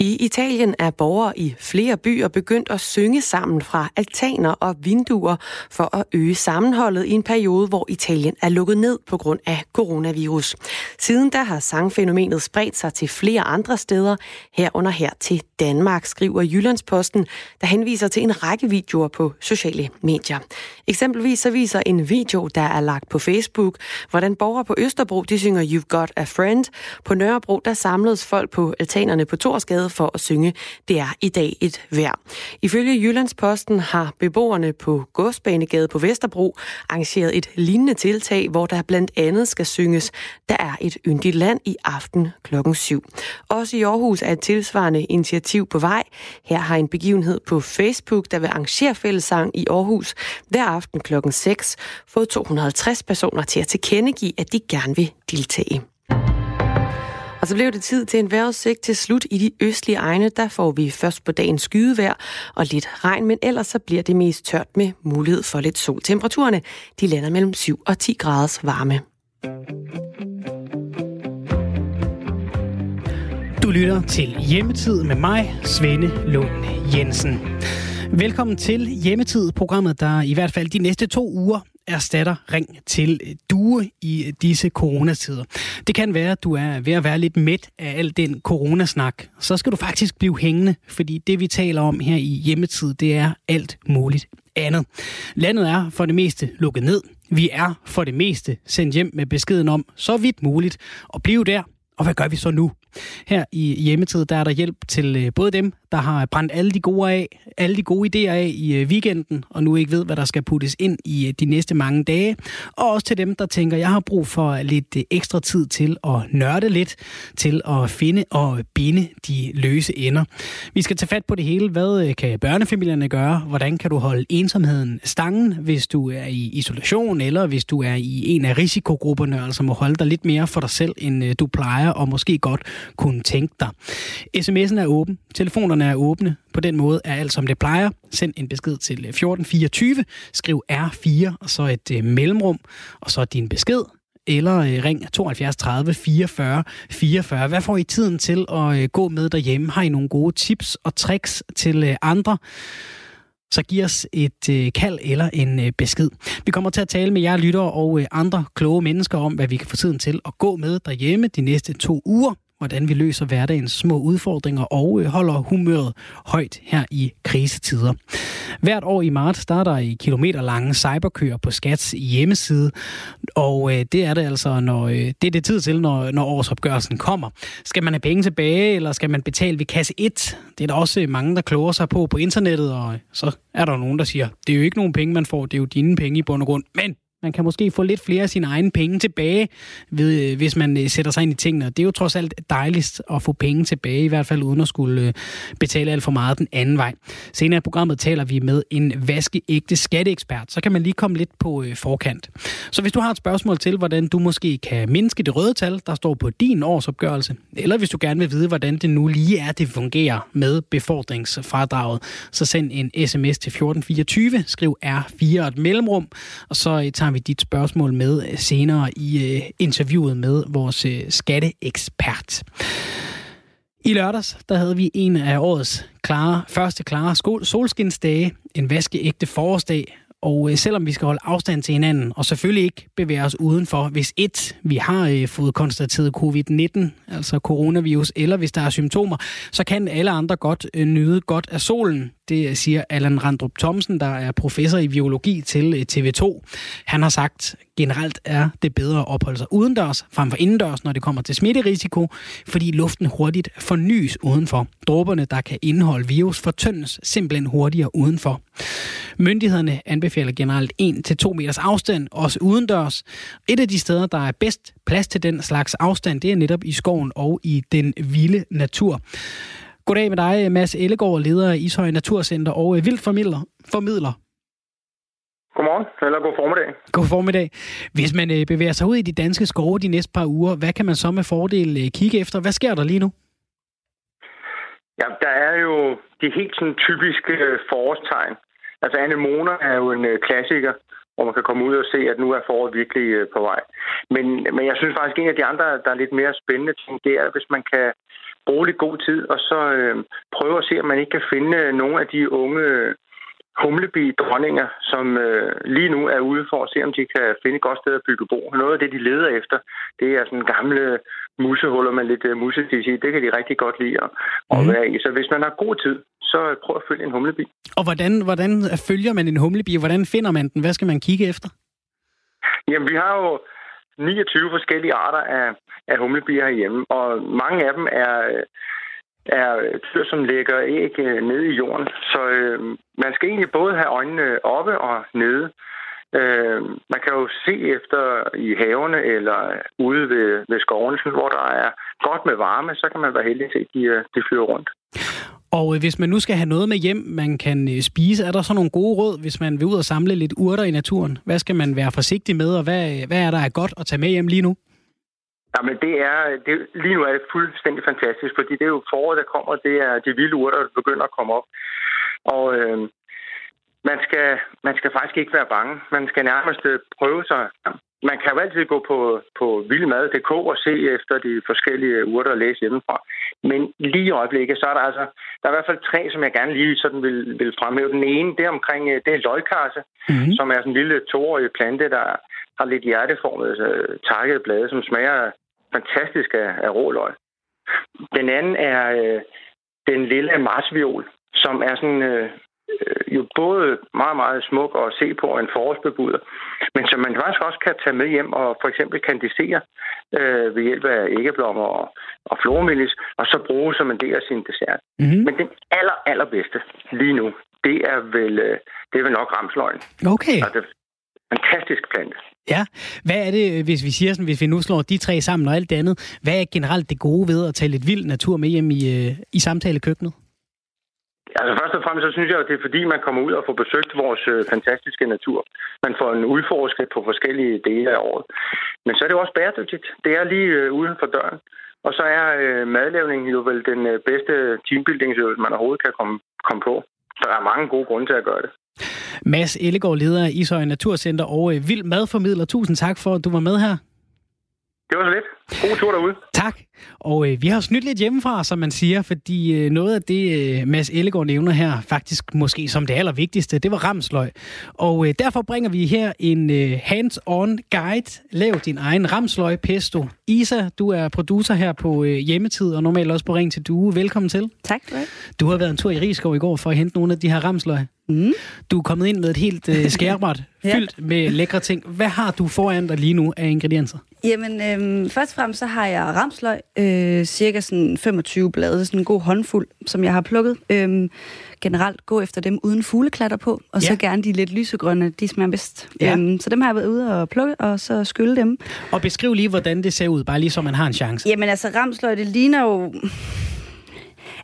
I Italien er borgere i flere byer begyndt at synge sammen fra altaner og vinduer for at øge sammenholdet i en periode, hvor Italien er lukket ned på grund af coronavirus. Siden da har sangfænomenet spredt sig til flere andre steder, herunder her til Danmark, skriver Jyllandsposten, der henviser til en række videoer på sociale medier. Eksempelvis så viser en video, der er lagt på Facebook, hvordan borgere på Østerbro de synger You've Got a Friend. På Nørrebro der samledes folk på altanerne på Torsgade glade for at synge Det er i dag et vejr. Ifølge Jyllandsposten har beboerne på Godsbanegade på Vesterbro arrangeret et lignende tiltag, hvor der blandt andet skal synges Der er et yndigt land i aften klokken 7. Også i Aarhus er et tilsvarende initiativ på vej. Her har en begivenhed på Facebook, der vil arrangere fællessang i Aarhus hver aften klokken 6, fået 250 personer til at tilkendegive, at de gerne vil deltage. Og så blev det tid til en vejrudsigt til slut i de østlige egne. Der får vi først på dagen skydevejr og lidt regn, men ellers så bliver det mest tørt med mulighed for lidt sol. Temperaturerne de lander mellem 7 og 10 graders varme. Du lytter til Hjemmetid med mig, Svende Lund Jensen. Velkommen til Hjemmetid, programmet, der i hvert fald de næste to uger erstatter ring til øh, due i øh, disse coronatider. Det kan være, at du er ved at være lidt mæt af al den coronasnak. Så skal du faktisk blive hængende, fordi det vi taler om her i hjemmetid, det er alt muligt andet. Landet er for det meste lukket ned. Vi er for det meste sendt hjem med beskeden om, så vidt muligt, at blive der. Og hvad gør vi så nu? Her i hjemmetid, der er der hjælp til øh, både dem, der har brændt alle de gode, af, alle de gode idéer af i øh, weekenden, og nu ikke ved, hvad der skal puttes ind i øh, de næste mange dage. Og også til dem, der tænker, jeg har brug for lidt ekstra tid til at nørde lidt, til at finde og binde de løse ender. Vi skal tage fat på det hele. Hvad kan børnefamilierne gøre? Hvordan kan du holde ensomheden stangen, hvis du er i isolation, eller hvis du er i en af risikogrupperne, altså må holde dig lidt mere for dig selv, end du plejer, og måske godt kunne tænke dig. SMS'en er åben, telefonerne er åbne. På den måde er alt som det plejer. Send en besked til øh, 1424, skriv R4 og så et øh, mellemrum, og så din besked eller øh, ring 72 30 44 44. Hvad får I tiden til at øh, gå med derhjemme? Har I nogle gode tips og tricks til øh, andre? så giv os et øh, kald eller en øh, besked. Vi kommer til at tale med jer lyttere og øh, andre kloge mennesker om, hvad vi kan få tiden til at gå med derhjemme de næste to uger hvordan vi løser hverdagens små udfordringer og øh, holder humøret højt her i krisetider. Hvert år i marts starter i kilometerlange cyberkøer på Skats hjemmeside, og øh, det er det altså, når øh, det er det tid til, når, når årsopgørelsen kommer. Skal man have penge tilbage, eller skal man betale ved kasse 1? Det er der også mange, der kloger sig på på internettet, og så er der nogen, der siger, det er jo ikke nogen penge, man får, det er jo dine penge i bund og grund. Men man kan måske få lidt flere af sine egne penge tilbage, ved, øh, hvis man øh, sætter sig ind i tingene. Det er jo trods alt dejligst at få penge tilbage, i hvert fald uden at skulle øh, betale alt for meget den anden vej. Senere i programmet taler vi med en vaskeægte skatteekspert, så kan man lige komme lidt på forkant. Så hvis du har et spørgsmål til, hvordan du måske kan mindske det røde tal, der står på din årsopgørelse, eller hvis du gerne vil vide, hvordan det nu lige er, det fungerer med befordringsfradraget, så send en sms til 1424, skriv R4 og et mellemrum, og så tager tager vi dit spørgsmål med øh, senere i øh, interviewet med vores øh, skatteekspert. I lørdags, der havde vi en af årets klare, første klare solskinsdage, en vaskeægte forårsdag, og øh, selvom vi skal holde afstand til hinanden, og selvfølgelig ikke bevæge os udenfor, hvis et, vi har øh, fået konstateret covid-19, altså coronavirus, eller hvis der er symptomer, så kan alle andre godt nyde godt af solen. Det siger Allan Randrup Thomsen, der er professor i biologi til øh, TV2. Han har sagt, generelt er det bedre at opholde sig udendørs frem for indendørs, når det kommer til smitterisiko, fordi luften hurtigt fornyes udenfor. Dråberne, der kan indeholde virus, fortyndes simpelthen hurtigere udenfor. Myndighederne anbefaler generelt 1-2 meters afstand, også udendørs. Et af de steder, der er bedst plads til den slags afstand, det er netop i skoven og i den vilde natur. Goddag med dig, Mads Ellegaard, leder af Ishøj Naturcenter og øh, vildt formidler. formidler. Godmorgen, eller god formiddag. God formiddag. Hvis man øh, bevæger sig ud i de danske skove de næste par uger, hvad kan man så med fordel øh, kigge efter? Hvad sker der lige nu? Ja, der er jo de helt sådan typiske forårstegn. Altså anemoner er jo en klassiker, hvor man kan komme ud og se, at nu er foråret virkelig på vej. Men, men jeg synes faktisk, at en af de andre, der er lidt mere spændende ting, det er, hvis man kan bruge lidt god tid, og så øh, prøve at se, om man ikke kan finde øh, nogle af de unge humlebi-dronninger, som øh, lige nu er ude for at se, om de kan finde et godt sted at bygge bo. Noget af det, de leder efter, det er sådan gamle musehuller med lidt øh, musetis i. Det kan de rigtig godt lide at, mm. at være i. Så hvis man har god tid, så prøv at følge en humlebi. Og hvordan, hvordan følger man en humlebi? Hvordan finder man den? Hvad skal man kigge efter? Jamen, vi har jo 29 forskellige arter af, af humlebier herhjemme, og mange af dem er, er dyr, som lægger æg øh, nede i jorden. Så øh, man skal egentlig både have øjnene oppe og nede. Øh, man kan jo se efter i haverne eller ude ved, ved skovene, hvor der er godt med varme, så kan man være heldig til, se, at de, øh, de flyver rundt. Og øh, hvis man nu skal have noget med hjem, man kan øh, spise, er der så nogle gode råd, hvis man vil ud og samle lidt urter i naturen? Hvad skal man være forsigtig med, og hvad, øh, hvad er der er godt at tage med hjem lige nu? Jamen, det er, det, lige nu er det fuldstændig fantastisk, fordi det er jo foråret, der kommer, det er de vilde urter, der begynder at komme op. Og øh, man, skal, man skal faktisk ikke være bange. Man skal nærmest øh, prøve sig man kan jo altid gå på, på vildmad.dk og se efter de forskellige urter og læse hjemmefra. Men lige i øjeblikket, så er der altså, der er i hvert fald tre, som jeg gerne lige sådan vil, vil fremhæve. Den ene, det er omkring, øh, det er løgkasse, mm-hmm. som er sådan en lille toårig plante, der har lidt hjerteformet øh, takket blade, som smager fantastisk af, af råløg. Den anden er øh, den lille marsviol, som er sådan øh, jo både meget, meget smuk at se på en forårsbebuder, men som man faktisk også kan tage med hjem og for eksempel kandisere øh, ved hjælp af æggeblommer og, og flormelis, og så bruge som en del af sin dessert. Mm-hmm. Men den aller, allerbedste lige nu, det er vel, øh, det er vel nok ramsløgn. Okay. Altså, fantastisk plante. Ja. Hvad er det, hvis vi siger sådan, hvis vi nu slår de tre sammen og alt det andet, hvad er generelt det gode ved at tage lidt vild natur med hjem i, øh, i samtalekøkkenet? Altså først og fremmest så synes jeg, at det er fordi, man kommer ud og får besøgt vores øh, fantastiske natur. Man får en udforsket på forskellige dele af året. Men så er det jo også bæredygtigt. Det er lige øh, uden for døren. Og så er øh, madlavning jo vel den øh, bedste teambuildingsøvelse, man overhovedet kan komme, komme på. Så der er mange gode grunde til at gøre det. Mads Ellegaard, leder af Ishøj Naturcenter og øh, Vild Madformidler. Tusind tak for, at du var med her. Det var så lidt. God tur derude. Tak. Og øh, vi har snydt lidt hjemmefra, som man siger, fordi øh, noget af det, øh, Mads Ellegaard nævner her, faktisk måske som det allervigtigste, det var ramsløg. Og øh, derfor bringer vi her en øh, hands-on guide. Lav din egen ramsløg pesto. Isa, du er producer her på øh, hjemmetid, og normalt også på Ring til Due. Velkommen til. Tak for det. Du har været en tur i Rigskov i går for at hente nogle af de her ramsløg. Mm. Du er kommet ind med et helt øh, skærbræt ja. fyldt med lækre ting. Hvad har du foran dig lige nu af ingredienser? Jamen, øh, først fremmest så har jeg ramsløg, øh, cirka sådan 25 blade, sådan en god håndfuld, som jeg har plukket. Øh, generelt gå efter dem uden fugleklatter på, og ja. så gerne de lidt lysegrønne, de smager bedst. Ja. Øh, så dem har jeg været ude og plukke, og så skylle dem. Og beskriv lige, hvordan det ser ud, bare lige så man har en chance. Jamen altså, ramsløg, det ligner jo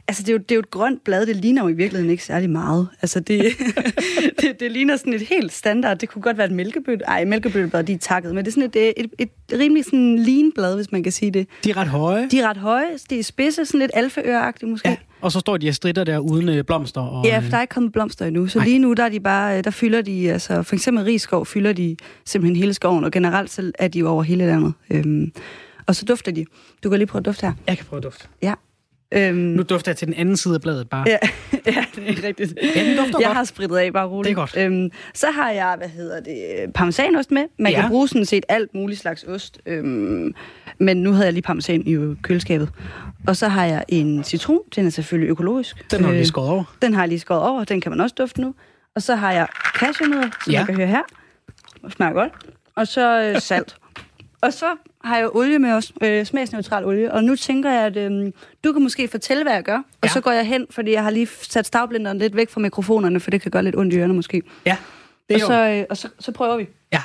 Altså, det er, jo, det er jo et grønt blad, det ligner jo i virkeligheden ikke særlig meget. Altså, det, det, det ligner sådan et helt standard. Det kunne godt være et mælkebøtte. Ej, mælkebøtteblad, de er takket, men det er sådan et, et, et, et rimelig sådan lean blad, hvis man kan sige det. De er ret høje. De er ret høje. De er spidse, sådan lidt alfaøragtige måske. Ja. Og så står de og stritter der uden øh, blomster. Og, ja, for der er ikke kommet blomster endnu. Så Ej. lige nu, der er de bare, øh, der fylder de, altså for eksempel rigskov, fylder de simpelthen hele skoven, og generelt så er de jo over hele landet. Øhm, og så dufter de. Du kan lige prøve at dufte her. Jeg kan prøve at dufte. Ja. Øhm, nu dufter jeg til den anden side af bladet bare. Ja, ja det er rigtigt. Ja, den dufter jeg godt. har spritet af, bare roligt. Det er godt. Øhm, så har jeg, hvad hedder det, parmesanost med. Man ja. kan bruge sådan set alt muligt slags ost. Øhm, men nu havde jeg lige parmesan i køleskabet. Og så har jeg en citron. Den er selvfølgelig økologisk. Den har du lige skåret over. Den har jeg lige skåret over. Den kan man også dufte nu. Og så har jeg cashewnødder, som ja. jeg kan høre her. Det smager godt. Og så øh, salt. Og så har jeg olie med os, øh, smagsneutral olie, og nu tænker jeg, at øh, du kan måske fortælle, hvad jeg gør, og ja. så går jeg hen, fordi jeg har lige sat stavblenderen lidt væk fra mikrofonerne, for det kan gøre lidt ondt i ørerne måske. Ja, det er og, så, øh, og så, så prøver vi. Ja.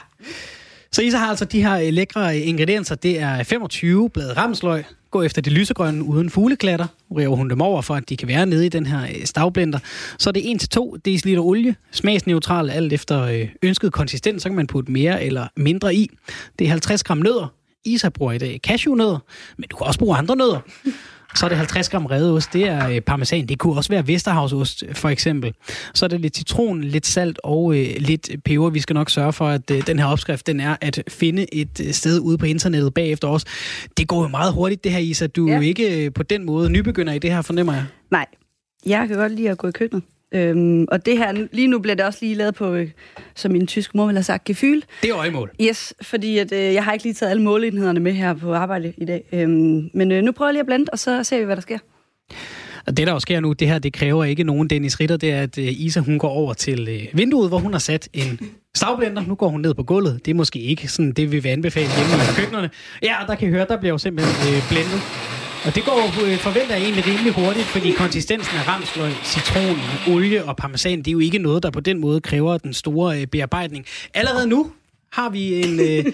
Så Isa har altså de her øh, lækre ingredienser. Det er 25 blade ramsløg. Gå efter det lysegrønne uden fugleklatter. River hun dem over, for at de kan være nede i den her øh, stavblender. Så er det 1-2 dl olie. Smagsneutral alt efter øh, ønsket konsistens. Så kan man putte mere eller mindre i. Det er 50 gram nødder. Isa bruger i dag cashewnødder, men du kan også bruge andre nødder. Så er det 50 gram redeost, det er øh, parmesan. Det kunne også være Vesterhavsost, for eksempel. Så er det lidt citron, lidt salt og øh, lidt peber. Vi skal nok sørge for, at øh, den her opskrift, den er at finde et øh, sted ude på internettet bagefter os. Det går jo meget hurtigt, det her, Isa. Du er ja. jo ikke øh, på den måde nybegynder i det her, fornemmer jeg. Nej, jeg kan godt lide at gå i køkkenet. Øhm, og det her, lige nu bliver det også lige lavet på, øh, som min tyske mor ville have sagt, gefyl. Det er øjemål. Yes, fordi at, øh, jeg har ikke lige taget alle måleenhederne med her på arbejde i dag. Øhm, men øh, nu prøver jeg lige at blande, og så ser vi, hvad der sker. Og det, der jo sker nu, det her, det kræver ikke nogen Dennis Ritter. Det er, at øh, Isa, hun går over til øh, vinduet, hvor hun har sat en stavblender. Nu går hun ned på gulvet. Det er måske ikke sådan, det vi vil anbefale hjemme i køkkenerne. Ja, der kan I høre, der bliver jo simpelthen øh, blendet. Og det går, øh, forventer jeg egentlig rimelig hurtigt, fordi konsistensen af ramsløg, citron, olie og parmesan, det er jo ikke noget, der på den måde kræver den store øh, bearbejdning. Allerede nu har vi en, øh,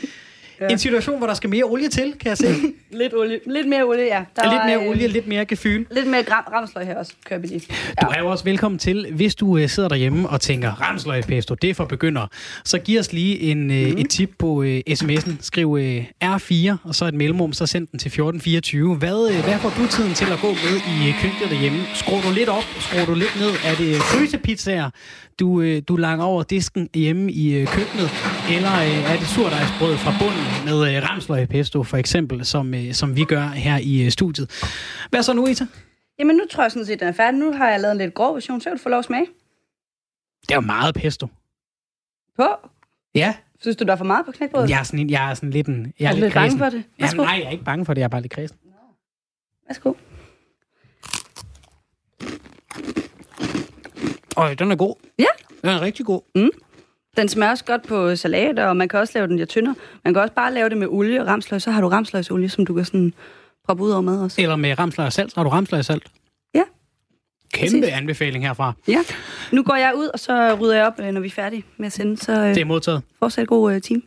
ja. en situation, hvor der skal mere olie til, kan jeg se. lidt, olie. lidt mere olie, ja. Der lidt mere olie, lidt mere gefyl. Lidt mere gram, ramsløg her også, kører vi lige. Ja. Du er jo også velkommen til, hvis du uh, sidder derhjemme og tænker, ramsløg pesto, det er for begyndere. Så giv os lige en, mm. et tip på uh, sms'en. Skriv uh, R4, og så et mellemrum, så send den til 1424. Hvad, uh, hvad får du tiden til at gå med i uh, køkkenet derhjemme? Skruer du lidt op? Skruer du lidt ned? Er det frysepizzaer, du, uh, du langer over disken hjemme i uh, køkkenet? eller øh, er det surdejsbrød fra bunden med øh, ramsløg pesto for eksempel, som, øh, som vi gør her i øh, studiet. Hvad så nu, Ita? Jamen, nu tror jeg sådan set, den er færdig. Nu har jeg lavet en lidt grov version, så kan du få lov at smage. Det er jo meget pesto. På? Ja. Synes du, der er for meget på knækbrødet? Jeg er sådan, jeg er sådan lidt en... Jeg er, er, er lidt lidt bange for det? Ja, Værsgo. nej, jeg er ikke bange for det. Jeg er bare lidt kredsen. Værsgo. Øj, den er god. Ja. Den er rigtig god. Den smager også godt på salat, og man kan også lave den lidt tyndere. Man kan også bare lave det med olie og ramsløg. Så har du ramsløgsolie, som du kan sådan proppe ud over med også. Eller med ramsløg og salt. Har du ramsløg og salt? Ja. Kæmpe Præcis. anbefaling herfra. Ja. Nu går jeg ud, og så rydder jeg op, øh, når vi er færdige med at sende. Så øh, Det er modtaget. fortsat god øh, team.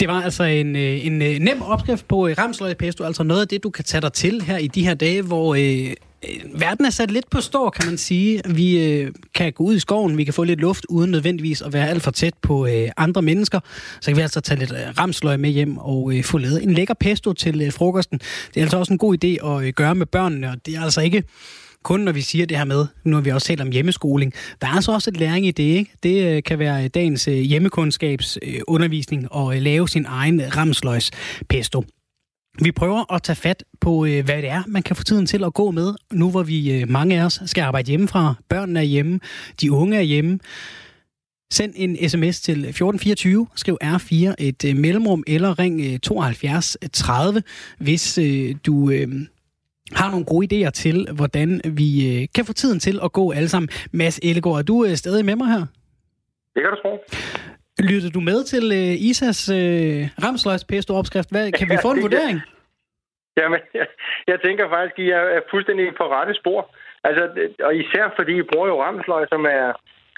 Det var altså en, øh, en nem opskrift på ramsløg pesto, altså noget af det, du kan tage dig til her i de her dage, hvor øh, Øh, verden er sat lidt på stå, kan man sige. Vi øh, kan gå ud i skoven, vi kan få lidt luft, uden nødvendigvis at være alt for tæt på øh, andre mennesker. Så kan vi altså tage lidt øh, ramsløg med hjem og øh, få lavet en lækker pesto til øh, frokosten. Det er altså også en god idé at øh, gøre med børnene, og det er altså ikke kun når vi siger det her med, nu har vi også talt om hjemmeskoling, der er altså også et læring i det, ikke? Det øh, kan være øh, dagens hjemmekundskabsundervisning og lave sin egen ramsløjs pesto. Vi prøver at tage fat på, øh, hvad det er, man kan få tiden til at gå med, nu hvor vi øh, mange af os skal arbejde hjemmefra. Børnene er hjemme, de unge er hjemme. Send en sms til 1424, skriv R4 et øh, mellemrum, eller ring 72 30, hvis du har nogle gode idéer til, hvordan vi kan få tiden til at gå alle sammen. Mads Ellegaard, er du stadig med mig her? Det kan du tro. Lytter du med til øh, Isas øh, ramsløgs pesto opskrift? Hvad, kan vi få en vurdering? Jamen, jeg, jeg tænker faktisk, at I er fuldstændig på rette spor. Altså, og især fordi I bruger jo ramsløg, som er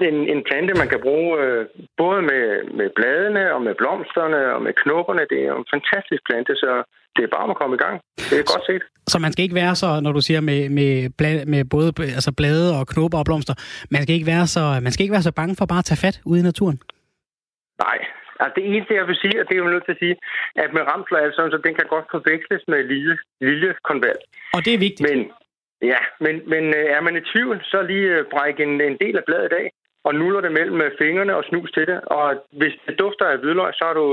en, en plante, man kan bruge øh, både med, med bladene og med blomsterne og med knopperne. Det er jo en fantastisk plante, så det er bare om at komme i gang. Det er godt set. Så man skal ikke være så, når du siger med, med, blad, med både altså blade og knopper og blomster, man skal, ikke være så, man skal ikke være så bange for bare at tage fat ude i naturen. Nej, altså det eneste, jeg vil sige, og det er jo nødt til at sige, at med ramsløg, altså, så den kan godt forveksles med lille, lille konvalt. Og det er vigtigt. Men, ja, men, men øh, er man i tvivl, så lige øh, bræk en, en del af bladet af, og nuller det mellem øh, fingrene og snus til det. Og hvis det dufter af hvidløg, så er du,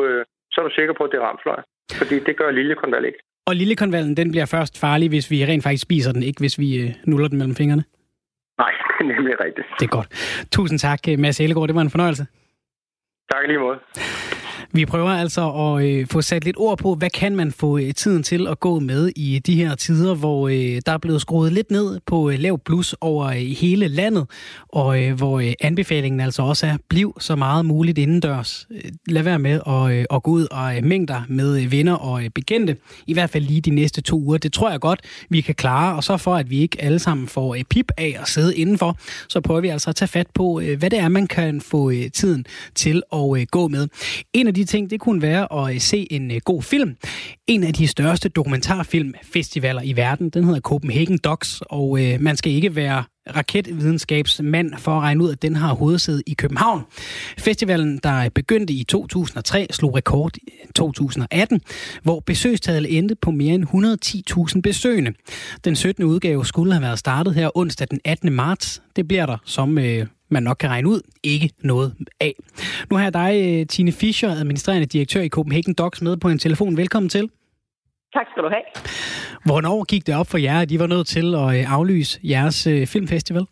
så er du sikker på, at det er ramsløg. Fordi det gør lille konvalt ikke. Og lillekonvallen, den bliver først farlig, hvis vi rent faktisk spiser den, ikke hvis vi nuller den mellem fingrene. Nej, det er nemlig rigtigt. Det er godt. Tusind tak, Mads Ellegaard. Det var en fornøjelse. Tak lige måde. Vi prøver altså at øh, få sat lidt ord på, hvad kan man få øh, tiden til at gå med i de her tider, hvor øh, der er blevet skruet lidt ned på øh, lav plus over øh, hele landet, og øh, hvor øh, anbefalingen altså også er, bliv så meget muligt indendørs. Øh, lad være med at, øh, at gå ud og øh, mængder med øh, venner og øh, bekendte, i hvert fald lige de næste to uger. Det tror jeg godt, vi kan klare, og så for at vi ikke alle sammen får øh, pip af at sidde indenfor, så prøver vi altså at tage fat på, øh, hvad det er, man kan få øh, tiden til at øh, gå med. En af de ting, det kunne være at øh, se en øh, god film. En af de største dokumentarfilmfestivaler i verden, den hedder Copenhagen Docs, og øh, man skal ikke være raketvidenskabsmand for at regne ud, at den har hovedsæde i København. Festivalen, der begyndte i 2003, slog rekord i øh, 2018, hvor besøgstallet endte på mere end 110.000 besøgende. Den 17. udgave skulle have været startet her onsdag den 18. marts. Det bliver der, som øh, man nok kan regne ud, ikke noget af. Nu har jeg dig, øh, Tine Fischer, administrerende direktør i Copenhagen Docs, med på en telefon. Velkommen til. Tak skal du have. Hvornår gik det op for jer, at I var nødt til at øh, aflyse jeres øh, filmfestival?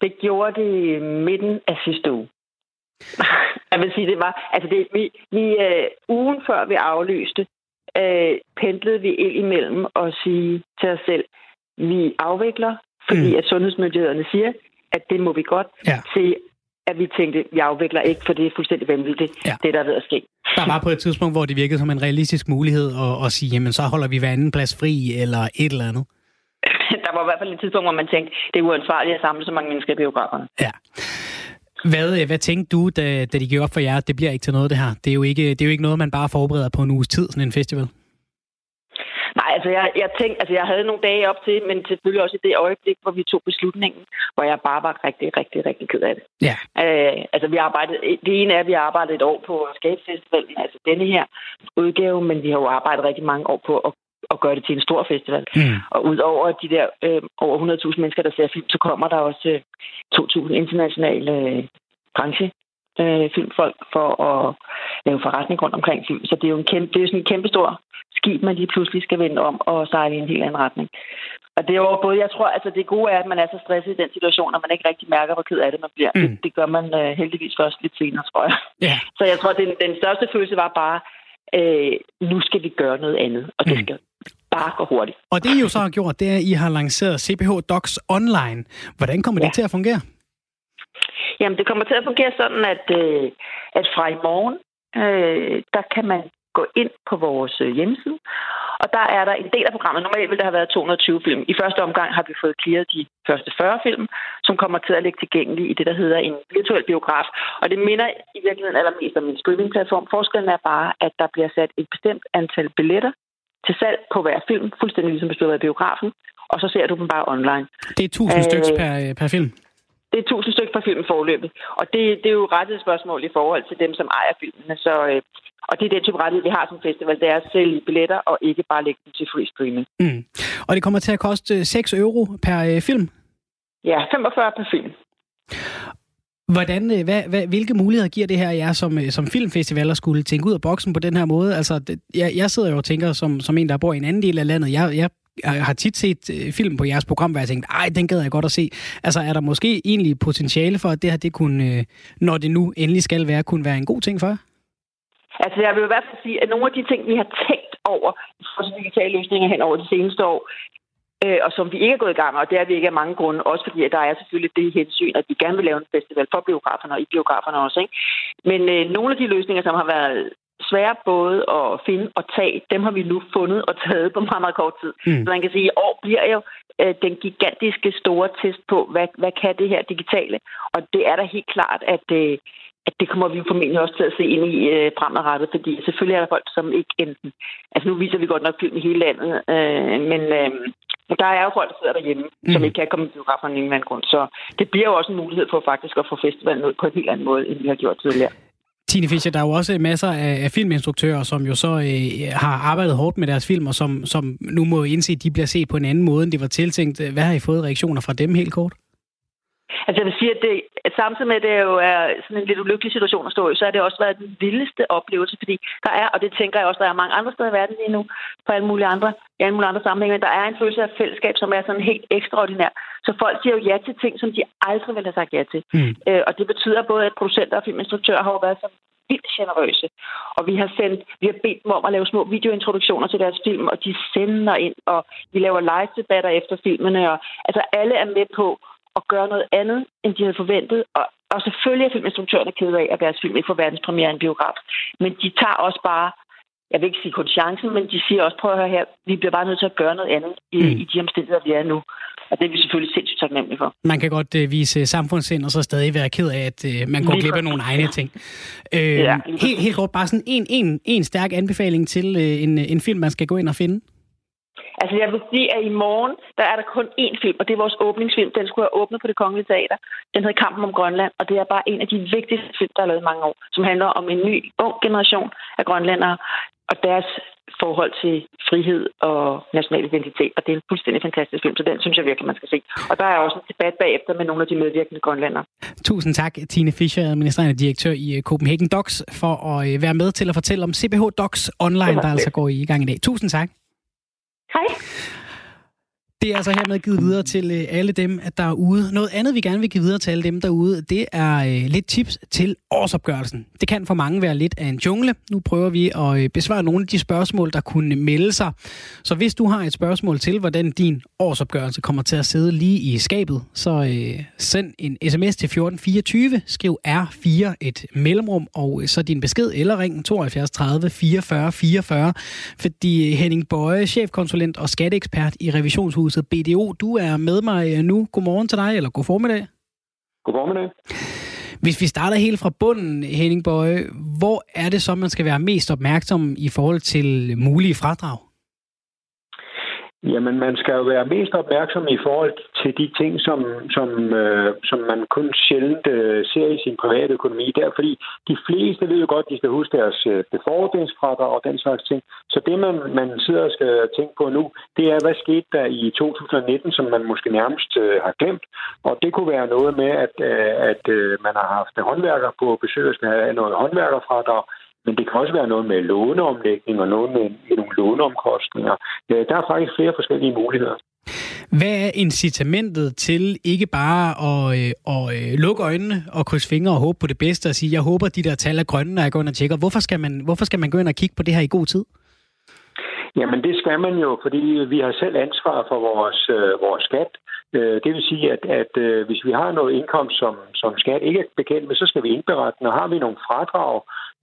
Det gjorde det midten af sidste uge. Jeg vil sige, det var... Altså, det, vi, vi uh, ugen før vi aflyste, uh, pendlede vi ind imellem og sige til os selv, vi afvikler, fordi mm. at sundhedsmyndighederne siger, at det må vi godt Ja. se, at vi tænkte, vi afvikler ikke, for det er fuldstændig vanvittigt, Ja. det der er ved at ske. Der var på et tidspunkt, hvor det virkede som en realistisk mulighed at, at sige, jamen så holder vi hver anden plads fri, eller et eller andet. Der var i hvert fald et tidspunkt, hvor man tænkte, det er uansvarligt at samle så mange mennesker i biograferne. Ja. Hvad, øh, hvad tænkte du, da, da de gik op for jer, at det bliver ikke til noget, det her? Det er, jo ikke, det er jo ikke noget, man bare forbereder på en uges tid, sådan en festival. Nej, altså jeg, jeg tænkte, altså jeg havde nogle dage op til, men selvfølgelig også i det øjeblik, hvor vi tog beslutningen, hvor jeg bare var rigtig, rigtig, rigtig ked af det. Ja. Øh, altså vi arbejdede, det ene er, at vi har arbejdet et år på Skabsfestivalen, altså denne her udgave, men vi har jo arbejdet rigtig mange år på at, at gøre det til en stor festival. Mm. Og udover de der øh, over 100.000 mennesker, der ser film, så kommer der også øh, 2.000 internationale øh, branche øh, filmfolk for at lave forretning rundt omkring film. Så det er jo en kæmpe, det er sådan en kæmpe stor skib, man lige pludselig skal vende om og sejle i en helt anden retning. Og det er jo både, jeg tror, altså det gode er, at man er så stresset i den situation, at man ikke rigtig mærker, hvor ked af det man bliver. Mm. Det, det gør man uh, heldigvis først lidt senere, tror jeg. Yeah. Så jeg tror, den, den største følelse var bare, øh, nu skal vi gøre noget andet, og det mm. skal bare gå hurtigt. Og det I jo så har gjort, det er, at I har lanceret CPH Docs Online. Hvordan kommer ja. det til at fungere? Jamen, det kommer til at fungere sådan, at, øh, at fra i morgen, øh, der kan man gå ind på vores øh, hjemmeside, og der er der en del af programmet. Normalt vil der have været 220 film. I første omgang har vi fået clearet de første 40 film, som kommer til at ligge tilgængelige i det, der hedder en virtuel biograf. Og det minder i virkeligheden allermest om en streamingplatform. Forskellen er bare, at der bliver sat et bestemt antal billetter til salg på hver film, fuldstændig ligesom hvis du har været i biografen, og så ser du dem bare online. Det er 1000 øh, stykker per, per film? Det er 1000 stykker per film forløbet. Og det, det er jo rettighedsspørgsmål i forhold til dem, som ejer filmene. Så, øh, og det er den type rettighed, vi har som festival. Det er at sælge billetter og ikke bare lægge dem til free streaming. Mm. Og det kommer til at koste 6 euro per øh, film? Ja, 45 per film. Hvordan, øh, hvad, hvad, hvilke muligheder giver det her jer som, øh, som filmfestival at skulle tænke ud af boksen på den her måde? Altså, det, jeg, jeg sidder jo og tænker som, som en, der bor i en anden del af landet. Jeg, jeg jeg har tit set øh, film på jeres program, hvor jeg tænkte, ej, den gad jeg godt at se. Altså, er der måske egentlig potentiale for, at det her, det kunne, øh, når det nu endelig skal være, kunne være en god ting for jer? Altså, jeg vil i hvert fald sige, at nogle af de ting, vi har tænkt over for digitale løsninger hen over de seneste år, øh, og som vi ikke er gået i gang med, og det er vi ikke af mange grunde, også fordi at der er selvfølgelig det hensyn, at vi gerne vil lave en festival for biograferne og i biograferne også. Ikke? Men øh, nogle af de løsninger, som har været svære både at finde og tage, dem har vi nu fundet og taget på meget, meget kort tid. Mm. Så man kan sige, at i år bliver jo øh, den gigantiske store test på, hvad, hvad kan det her digitale? Og det er da helt klart, at, øh, at det kommer vi formentlig også til at se ind i øh, fremadrettet, fordi selvfølgelig er der folk, som ikke enten... Altså nu viser vi godt nok film i hele landet, øh, men øh, der er jo folk, der sidder derhjemme, mm. som ikke kan komme i biograferne i en eller anden grund. Så det bliver jo også en mulighed for faktisk at få festivalen ud på en helt anden måde, end vi har gjort tidligere. Tine Fischer, der er jo også masser af, filminstruktører, som jo så øh, har arbejdet hårdt med deres film, og som, som nu må indse, at de bliver set på en anden måde, end det var tiltænkt. Hvad har I fået reaktioner fra dem helt kort? Altså jeg vil sige, at, det, at samtidig med, at det jo er sådan en lidt ulykkelig situation at stå i, så har det også været den vildeste oplevelse, fordi der er, og det tænker jeg også, der er mange andre steder i verden lige nu, på alle mulige andre, i alle mulige andre sammenhænge, der er en følelse af fællesskab, som er sådan helt ekstraordinær. Så folk siger jo ja til ting, som de aldrig ville have sagt ja til. Mm. Øh, og det betyder både, at producenter og filminstruktører har været så vildt generøse. Og vi har sendt, vi har bedt dem om at lave små videointroduktioner til deres film, og de sender ind, og vi laver live-debatter efter filmene, og altså alle er med på at gøre noget andet, end de havde forventet. Og, og selvfølgelig er filminstruktørerne ked af, at deres film ikke får verdenspremiere en biograf. Men de tager også bare, jeg vil ikke sige kun chancen, men de siger også, prøv at høre her, vi bliver bare nødt til at gøre noget andet i, mm. i de omstændigheder, vi er nu. Og det er vi selvfølgelig sindssygt taknemmelige for. Man kan godt uh, vise samfundssind, og så stadig være ked af, at uh, man går glip af nogle egne ting. Uh, ja. helt, helt kort, bare sådan en, en, en stærk anbefaling til uh, en, en film, man skal gå ind og finde. Altså jeg vil sige, at i morgen, der er der kun én film, og det er vores åbningsfilm. Den skulle have åbnet på det kongelige teater. Den hedder Kampen om Grønland, og det er bare en af de vigtigste film, der er lavet mange år, som handler om en ny, ung generation af grønlændere og deres forhold til frihed og national identitet. Og det er en fuldstændig fantastisk film, så den synes jeg virkelig, man skal se. Og der er også en debat bagefter med nogle af de medvirkende grønlændere. Tusind tak, Tine Fischer, administrerende direktør i øh, Copenhagen Docs, for at øh, være med til at fortælle om CPH Docs online, der altså går i gang i dag. Tusind tak. Hej. Det er altså hermed givet videre til øh, alle dem, der er ude. Noget andet, vi gerne vil give videre til alle dem derude, det er øh, lidt tips til årsopgørelsen. Det kan for mange være lidt af en jungle. Nu prøver vi at øh, besvare nogle af de spørgsmål, der kunne melde sig. Så hvis du har et spørgsmål til, hvordan din årsopgørelse kommer til at sidde lige i skabet, så send en sms til 1424, skriv R4 et mellemrum, og så din besked eller ring 72 30 44 44, fordi Henning Bøje, chefkonsulent og skatteekspert i revisionshuset huset BDO. Du er med mig nu. Godmorgen til dig, eller god formiddag. God formiddag. Hvis vi starter helt fra bunden, Henning Bøje, hvor er det så, man skal være mest opmærksom i forhold til mulige fradrag? Jamen, man skal jo være mest opmærksom i forhold til de ting, som, som, øh, som man kun sjældent øh, ser i sin private økonomi. Der, fordi de fleste ved jo godt, at de skal huske deres øh, befordringsfradrag og den slags ting. Så det, man, man sidder og skal tænke på nu, det er, hvad skete der i 2019, som man måske nærmest øh, har glemt. Og det kunne være noget med, at, øh, at øh, man har haft håndværker på besøg og skal have noget håndværkerfradrag. Men det kan også være noget med låneomlægning og noget med, med nogle låneomkostninger. Ja, der er faktisk flere forskellige muligheder. Hvad er incitamentet til ikke bare at, øh, at øh, lukke øjnene og krydse fingre og håbe på det bedste og sige, jeg håber, de der tal er grønne, når jeg går ind og tjekker. Hvorfor skal man, hvorfor skal man gå ind og kigge på det her i god tid? Jamen det skal man jo, fordi vi har selv ansvar for vores, øh, vores skat. Øh, det vil sige, at, at øh, hvis vi har noget indkomst, som, som skat ikke er bekendt med, så skal vi indberette den. Og har vi nogle fradrag,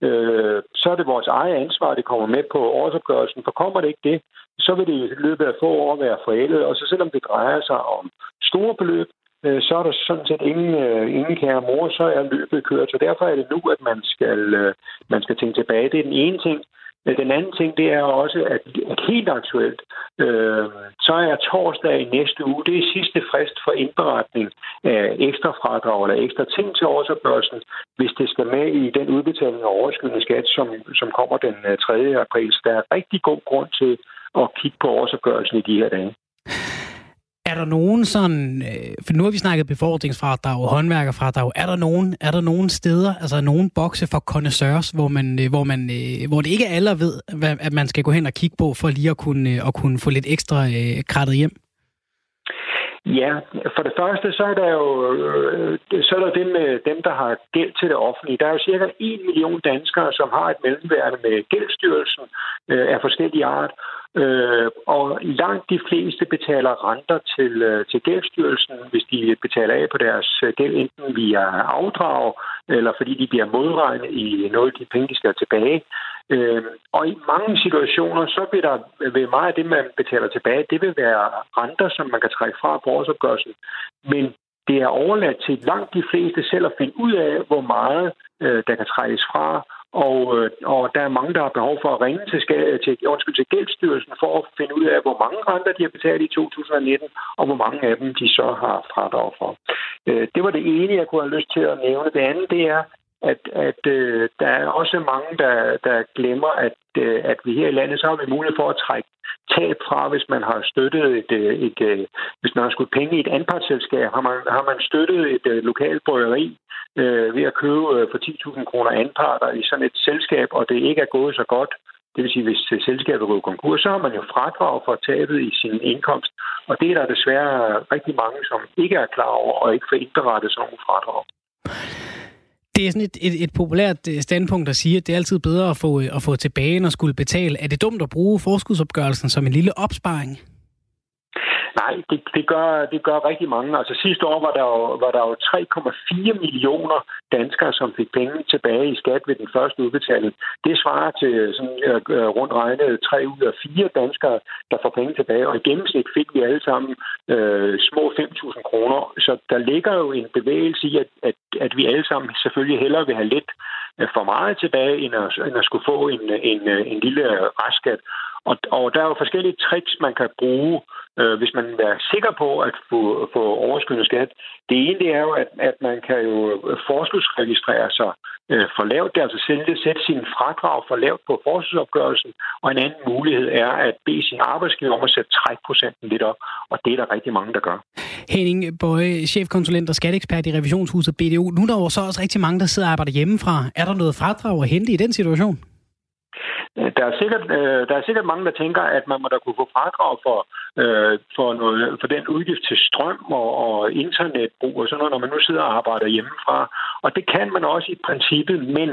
øh, så er det vores eget ansvar, at det kommer med på årsopgørelsen. For kommer det ikke det, så vil det i løbet af få år være forældet. Og så selvom det drejer sig om store beløb, øh, så er der sådan set ingen, øh, ingen kære mor, så er løbet kørt. Så derfor er det nu, at man skal, øh, man skal tænke tilbage. Det er den ene ting. Men den anden ting, det er også, at, at helt aktuelt, øh, så er torsdag i næste uge, det er sidste frist for indberetning af ekstra fradrag eller ekstra ting til årsopgørelsen, hvis det skal med i den udbetaling af overskydende skat, som, som kommer den øh, 3. April. Så der er rigtig god grund til at kigge på årsopgørelsen i de her dage. Er der nogen sådan, øh, for nu har vi snakket befordringsfradrag og håndværkerfradrag, er der nogen, er der nogen steder, altså nogen bokse for connoisseurs, hvor, man, øh, hvor, man, øh, hvor det ikke alle ved, hvad, at man skal gå hen og kigge på, for lige at kunne, øh, at kunne få lidt ekstra øh, krattet hjem? Ja, for det første, så er der jo øh, så er der det med dem, der har gæld til det offentlige. Der er jo cirka 1 million danskere, som har et mellemværende med gældstyrelsen øh, af forskellige art. Øh, og langt de fleste betaler renter til, øh, til gældsstyrelsen, hvis de betaler af på deres øh, gæld, enten via afdrag, eller fordi de bliver modregnet i noget af de penge, de skal have tilbage. Øh, og i mange situationer, så vil der ved meget af det, man betaler tilbage, det vil være renter, som man kan trække fra på årsopgørelsen. Men det er overladt til langt de fleste selv at finde ud af, hvor meget øh, der kan trækkes fra, og, øh, og der er mange, der har behov for at ringe til, til, undskyld, til Gældsstyrelsen for at finde ud af, hvor mange renter de har betalt i 2019, og hvor mange af dem de så har fradrag for. Øh, det var det ene, jeg kunne have lyst til at nævne. Det andet, det er, at, at øh, der er også mange, der, der glemmer, at, øh, at vi her i landet, så har vi mulighed for at trække tab fra, hvis man har støttet et, øh, et, et hvis man har skudt penge i et anpartsselskab, har man, har man støttet et et lokalt bryggeri øh, ved at købe for 10.000 kroner anparter i sådan et selskab, og det ikke er gået så godt, det vil sige, hvis selskabet går konkurs, så har man jo fradrag for tabet i sin indkomst. Og det er der desværre rigtig mange, som ikke er klar over og ikke får indberettet sådan nogle fradrag. Det er sådan et, et, et populært øh, standpunkt at sige, at det er altid bedre at få, øh, at få tilbage, end at skulle betale. Er det dumt at bruge forskudsopgørelsen som en lille opsparing? Nej, det, det, gør, det gør rigtig mange. Altså sidste år var der jo, var der jo 3,4 millioner danskere, som fik penge tilbage i skat ved den første udbetaling. Det svarer til sådan, øh, øh rundt regnet 3 ud af 4 danskere, der får penge tilbage. Og i gennemsnit fik vi alle sammen øh, små 5.000 kroner. Så der ligger jo en bevægelse i, at, at, at vi alle sammen selvfølgelig hellere vil have lidt øh, for meget tilbage, end at, end at skulle få en, en, en lille restskat. Og, og der er jo forskellige tricks, man kan bruge, øh, øh, hvis man er sikker på at få, få overskydende skat. Det ene det er jo, at, at man kan jo forskudsregistrere sig øh, for lavt. Det er altså selv sætte sin fradrag for lavt på forskudsopgørelsen. Og en anden mulighed er at bede sin arbejdsgiver om at sætte trækprocenten lidt op. Og det er der rigtig mange, der gør. Henning Bøje, chefkonsulent og skatteekspert i revisionshuset BDO. Nu er der jo så også rigtig mange, der sidder og arbejder hjemmefra. Er der noget fradrag at hente i den situation? Øh, der er, sikkert, øh, der er sikkert mange, der tænker, at man må da kunne få fradrag for, øh, for, noget, for den udgift til strøm og, og internetbrug og sådan noget, når man nu sidder og arbejder hjemmefra. Og det kan man også i princippet, men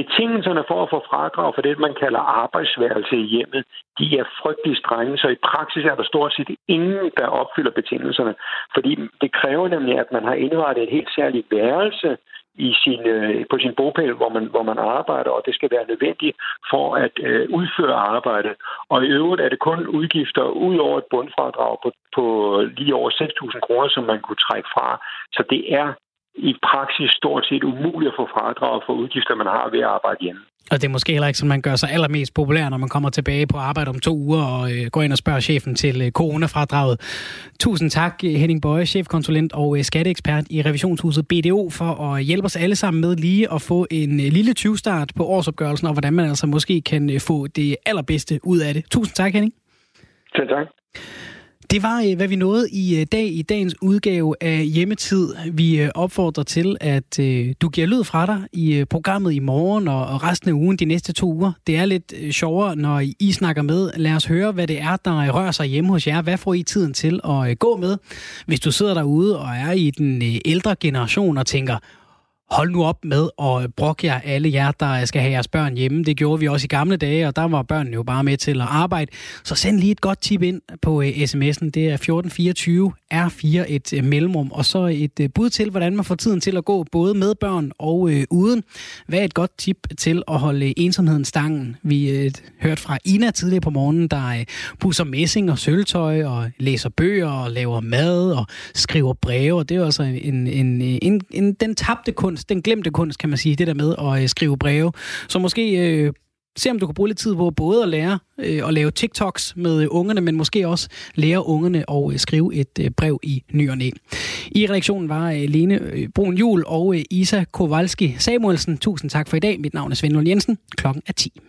betingelserne for at få fradrag for det, man kalder arbejdsværelse i hjemmet, de er frygtelig strenge, så i praksis er der stort set ingen, der opfylder betingelserne. Fordi det kræver nemlig, at man har indrettet et helt særligt værelse, i sin, øh, på sin bogpæl, hvor man, hvor man arbejder, og det skal være nødvendigt for at øh, udføre arbejde. Og i øvrigt er det kun udgifter ud over et bundfradrag på, på lige over 6.000 kroner, som man kunne trække fra. Så det er i praksis stort set umuligt at få fradrag for udgifter, man har ved at arbejde hjemme. Og det er måske heller ikke, som man gør sig allermest populær, når man kommer tilbage på arbejde om to uger og øh, går ind og spørger chefen til øh, coronafradraget. Tusind tak, Henning Bøje, chefkonsulent og øh, skatteekspert i revisionshuset BDO, for at hjælpe os alle sammen med lige at få en øh, lille 20-start på årsopgørelsen, og hvordan man altså måske kan øh, få det allerbedste ud af det. Tusind tak, Henning. Selv tak. Det var, øh, hvad vi nåede i øh, dag i dagens udgave af Hjemmetid. Vi øh, opfordrer til, at du giver lyd fra dig i programmet i morgen og resten af ugen de næste to uger. Det er lidt sjovere, når I snakker med. Lad os høre, hvad det er, der rører sig hjemme hos jer. Hvad får I tiden til at gå med? Hvis du sidder derude og er i den ældre generation og tænker, hold nu op med at brokke jer alle jer, der skal have jeres børn hjemme. Det gjorde vi også i gamle dage, og der var børnene jo bare med til at arbejde. Så send lige et godt tip ind på øh, sms'en. Det er 1424 R4 et øh, mellemrum, og så et øh, bud til, hvordan man får tiden til at gå både med børn og øh, uden. Hvad er et godt tip til at holde ensomheden stangen? Vi øh, hørte fra Ina tidligere på morgenen, der øh, pusser messing og sølvtøj og læser bøger og laver mad og skriver breve. Det er også altså en, en, en, en, den tabte kunst, den glemte kunst, kan man sige, det der med at øh, skrive breve. Så måske øh, se om du kan bruge lidt tid på både at lære øh, at lave TikToks med øh, ungerne, men måske også lære ungerne at øh, skrive et øh, brev i ny og næ. I redaktionen var øh, Lene øh, Brun Jul og øh, Isa Kowalski Samuelsen. Tusind tak for i dag. Mit navn er Svend Jensen. Klokken er 10.